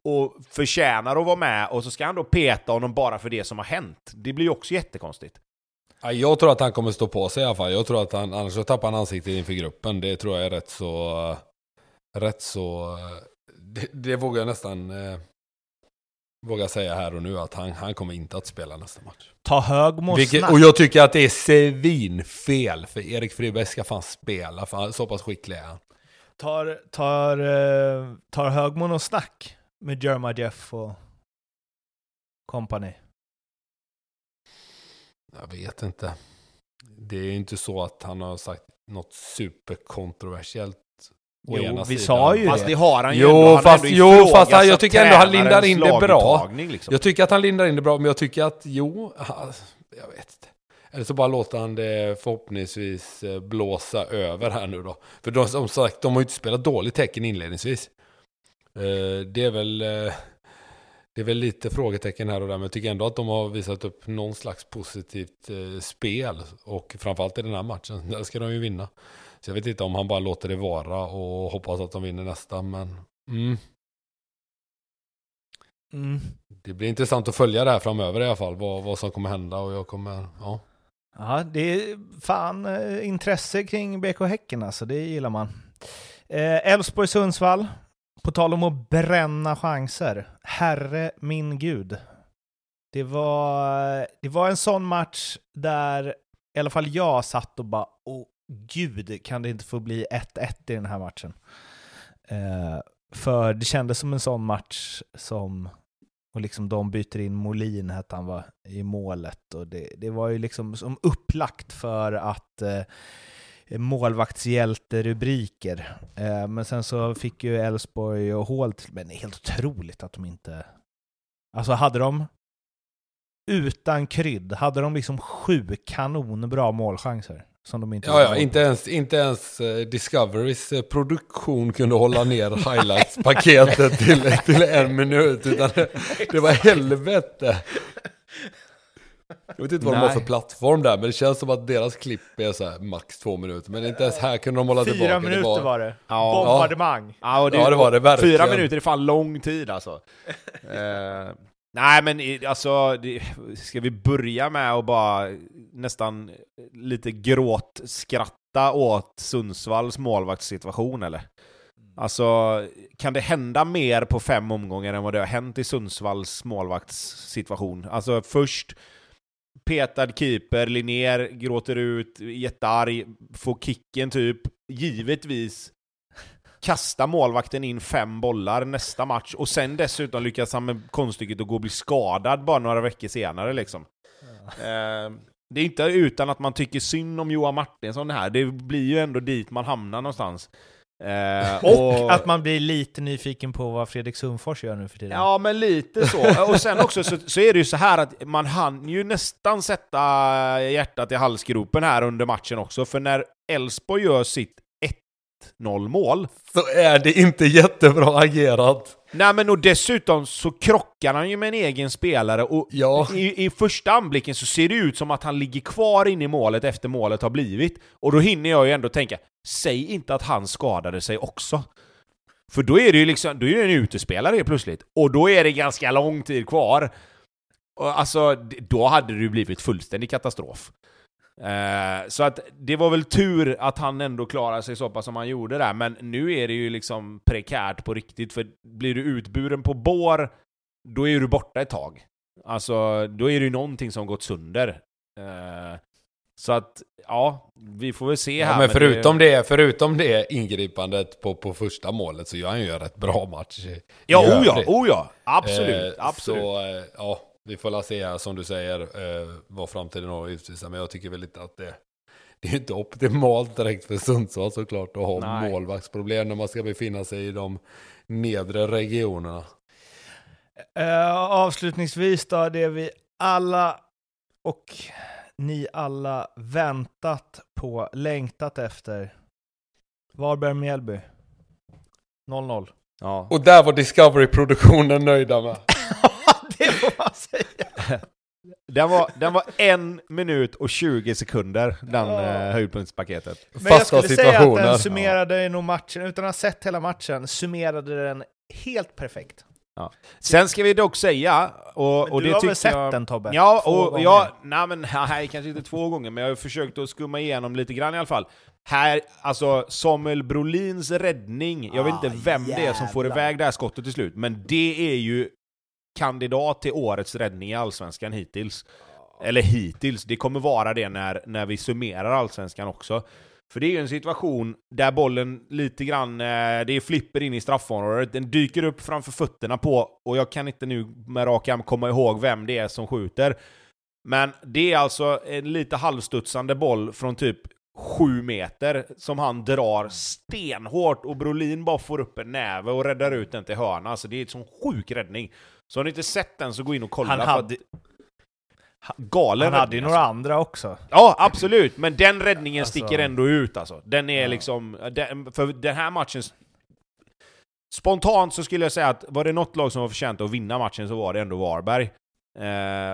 och förtjänar att vara med, och så ska han då peta honom bara för det som har hänt. Det blir ju också jättekonstigt. Jag tror att han kommer stå på sig i alla fall. Jag tror att han, annars så tappar han ansiktet inför gruppen. Det tror jag är rätt så... Rätt så... Eh, det, det vågar jag nästan... Eh, Eh, våga säga här och nu att han, han kommer inte att spela nästa match. Ta Högmo Vilket, och jag tycker att det är svinfel. För Erik Friberg ska fan spela. För han, så pass skicklig är han. Tar, tar, eh, tar Högmo någon snack med Jerma Jeff och company? Jag vet inte. Det är ju inte så att han har sagt något superkontroversiellt. Jo, vi sidan. sa ju Fast det. det har han ju Jo, ändå. Han fast- ändå jo, fast han- jag tycker ändå han lindar in det bra. Liksom. Jag tycker att han lindar in det bra, men jag tycker att jo, jag vet inte. Eller så bara låter han det förhoppningsvis eh, blåsa över här nu då. För de, som sagt, de har ju inte spelat dåligt tecken inledningsvis. Eh, Det är väl... eh, Det är väl lite frågetecken här och där, men jag tycker ändå att de har visat upp någon slags positivt eh, spel. Och framförallt i den här matchen, där ska de ju vinna. Så jag vet inte om han bara låter det vara och hoppas att de vinner nästa, men... Mm, Mm. det blir intressant att följa det här framöver i alla fall, vad, vad som kommer hända och jag kommer, ja. Ja, det är fan eh, intresse kring BK Häcken alltså, det gillar man. Eh, Elfsborg-Sundsvall, på tal om att bränna chanser. Herre min gud. Det var, det var en sån match där i alla fall jag satt och bara, åh gud, kan det inte få bli 1-1 i den här matchen? Eh, för det kändes som en sån match som och liksom de byter in Molin, hette han va, i målet. Och det, det var ju liksom som upplagt för att eh, målvaktshjälte-rubriker. Eh, men sen så fick ju Elfsborg och hål till, men det är helt otroligt att de inte... Alltså hade de utan krydd, hade de liksom sju kanonbra målchanser som de inte Ja, ja, inte ens, inte ens eh, Discoverys eh, produktion kunde hålla ner highlights-paketet *laughs* till, till en minut, utan det, det var helvete. Jag vet inte vad de har Nej. för plattform där, men det känns som att deras klipp är så här max två minuter. Men inte ens här kunde de hålla tillbaka. Fyra det minuter var det. Ja. Bombardemang. Ja, Ja, det var det verkligen. Fyra minuter är fan lång tid alltså. *laughs* eh, nej, men alltså, det, ska vi börja med att bara nästan lite gråt skratta åt Sundsvalls målvaktssituation eller? Alltså, kan det hända mer på fem omgångar än vad det har hänt i Sundsvalls målvaktssituation? Alltså först petad keeper, Linnér gråter ut, jättearg, får kicken typ, givetvis kasta målvakten in fem bollar nästa match, och sen dessutom lyckas han med konststycket att gå och bli skadad bara några veckor senare liksom. Eh, det är inte utan att man tycker synd om Johan Martinsson här, det blir ju ändå dit man hamnar någonstans. Eh, Och att man blir lite nyfiken på vad Fredrik Sundfors gör nu för tiden. Ja, men lite så. Och sen också så, så är det ju så här att man hann ju nästan sätta hjärtat i halsgropen här under matchen också, för när Elfsborg gör sitt 1-0 mål, Så är det inte jättebra agerat. nej men och dessutom så krockar han ju med en egen spelare och Ja. i, i första anblicken så ser det ut som att han ligger kvar inne i målet efter målet har blivit. Och då hinner jag ju ändå tänka, säg inte att han skadade sig också. För då är det ju liksom, då är det en utespelare plötsligt. Och då är det ganska lång tid kvar. Alltså, då hade det ju blivit fullständig katastrof. Eh, så att det var väl tur att han ändå klarade sig så pass som han gjorde där, men nu är det ju liksom prekärt på riktigt, för blir du utburen på bår, då är du borta ett tag. Alltså, då är det ju någonting som gått sönder. Eh, så att, ja, vi får väl se här. Ja, men förutom det, förutom det ingripandet på, på första målet så gör han ju en rätt bra match. i- Ja, i oh ja, övrigt. oh ja! Absolut, Eh, absolut. Så, eh, ja, vi får la se som du säger eh, vad framtiden har att utvisa. Men jag tycker väl inte att det, det är inte optimalt direkt för Sundsvall såklart att ha Nej. målvaktsproblem när man ska befinna sig i de nedre regionerna. Eh, avslutningsvis då, det vi alla och ni alla väntat på, längtat efter. Varberg-Mjällby. 0-0. Ja. Och där var Discovery-produktionen nöjda med. Säga. Den var, den var en minut och 20 sekunder, den Ja. eh, höjdpunktspaketet. Men jag Fasta skulle säga att situationer. den summerade nog matchen, utan att ha sett hela matchen, summerade den helt perfekt. Sen ska vi dock säga, och, och du det har väl sett jag... den Tobbe? Ja, Två och gånger. ja, nej men *laughs* nej, kanske inte två gånger, men jag har försökt att skumma igenom lite grann i alla fall. Här, alltså Samuel Brolins räddning, jag vet Ah, inte vem det är som får jävlar. iväg det här skottet till slut, men det är ju kandidat till årets räddning i Allsvenskan hittills. Eller hittills, det kommer vara det när, när vi summerar Allsvenskan också. För det är ju en situation där bollen lite grann, eh, det är flipper in i straffområdet, den dyker upp framför fötterna på, och jag kan inte nu med rak arm komma ihåg vem det är som skjuter. Men det är alltså en lite halvstudsande boll från typ sju meter som han drar stenhårt och Brolin bara får upp en näve och räddar ut den till hörna. Alltså det är en sån sjuk räddning. Så har ni inte sett den så gå in och kolla. Han hade, galen han hade ju några alltså. andra också. Ja, absolut. Men den räddningen Alltså- sticker ändå ut alltså. Den är Ja. liksom... Den, för den här matchen... Spontant så skulle jag säga att var det något lag som var förtjänt att vinna matchen så var det ändå Varberg. Eh,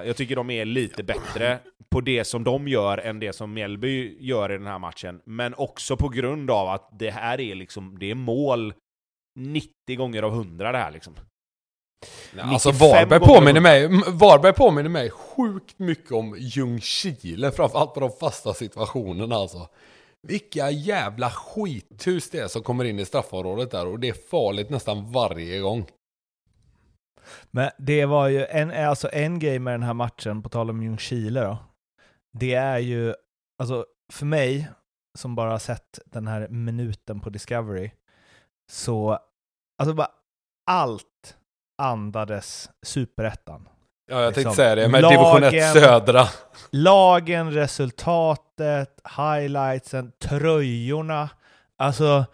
jag tycker de är lite bättre på det som de gör än det som Mjällby gör i den här matchen. Men också på grund av att det här är liksom, det är mål 90 gånger av 100 det här liksom. Alltså 95 Varberg påminner, mig, Varberg påminner mig sjukt mycket om Ljungskile, framförallt på de fasta situationerna alltså. Vilka jävla skithus det är som kommer in i straffområdet där och det är farligt nästan varje gång. Men det var ju en, alltså en grej med den här matchen, på tal om Ljungskile då. Det är ju, alltså för mig, som bara har sett den här minuten på Discovery, så, alltså bara allt andades superettan. Ja, jag Liksom, tänkte säga det, med division 1 lagen- södra. Lagen, resultatet, highlightsen, tröjorna, alltså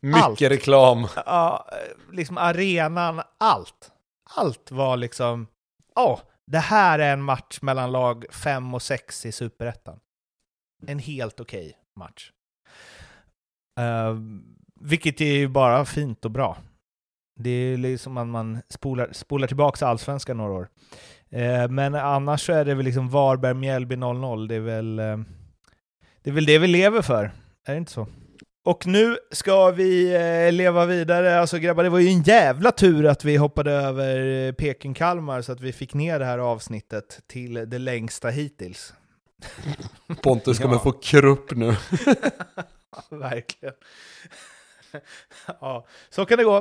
Mycket Allt. reklam. ja, liksom arenan, allt. Allt var liksom, ja, det här är en match mellan lag 5 och 6 i Superettan. En helt okej match. Uh, vilket är ju bara fint och bra. Det är liksom att man spolar, spolar tillbaka allsvenskan några år. Eh, men annars så är det väl liksom Varberg-Mjällby 0-0. Det är väl, eh, det är väl det vi lever för. Är det inte så? Och nu ska vi eh, leva vidare. Alltså grabbar, det var ju en jävla tur att vi hoppade över eh, Peking-Kalmar så att vi fick ner det här avsnittet till det längsta hittills. Pontus kommer Ja. få krupp nu. *laughs* Verkligen. *laughs* ja, så kan det gå.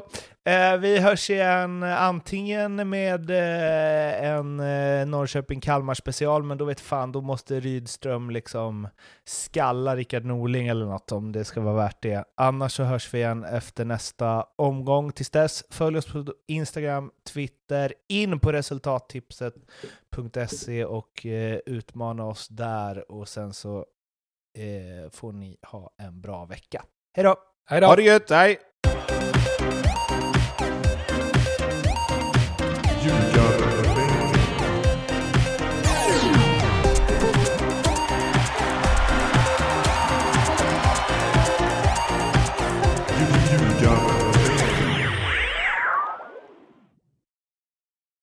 Eh, vi hörs igen antingen med eh, en eh, Norrköping-Kalmar special, men då vet fan, då måste Rydström liksom skalla Rickard Norling eller något om det ska vara värt det. Annars så hörs vi igen efter nästa omgång. Tills dess, följ oss på Instagram, Twitter, in på resultattipset.se och eh, utmana oss där och sen så eh, får ni ha en bra vecka. Hej då! Hej då! Ha det gött, hej!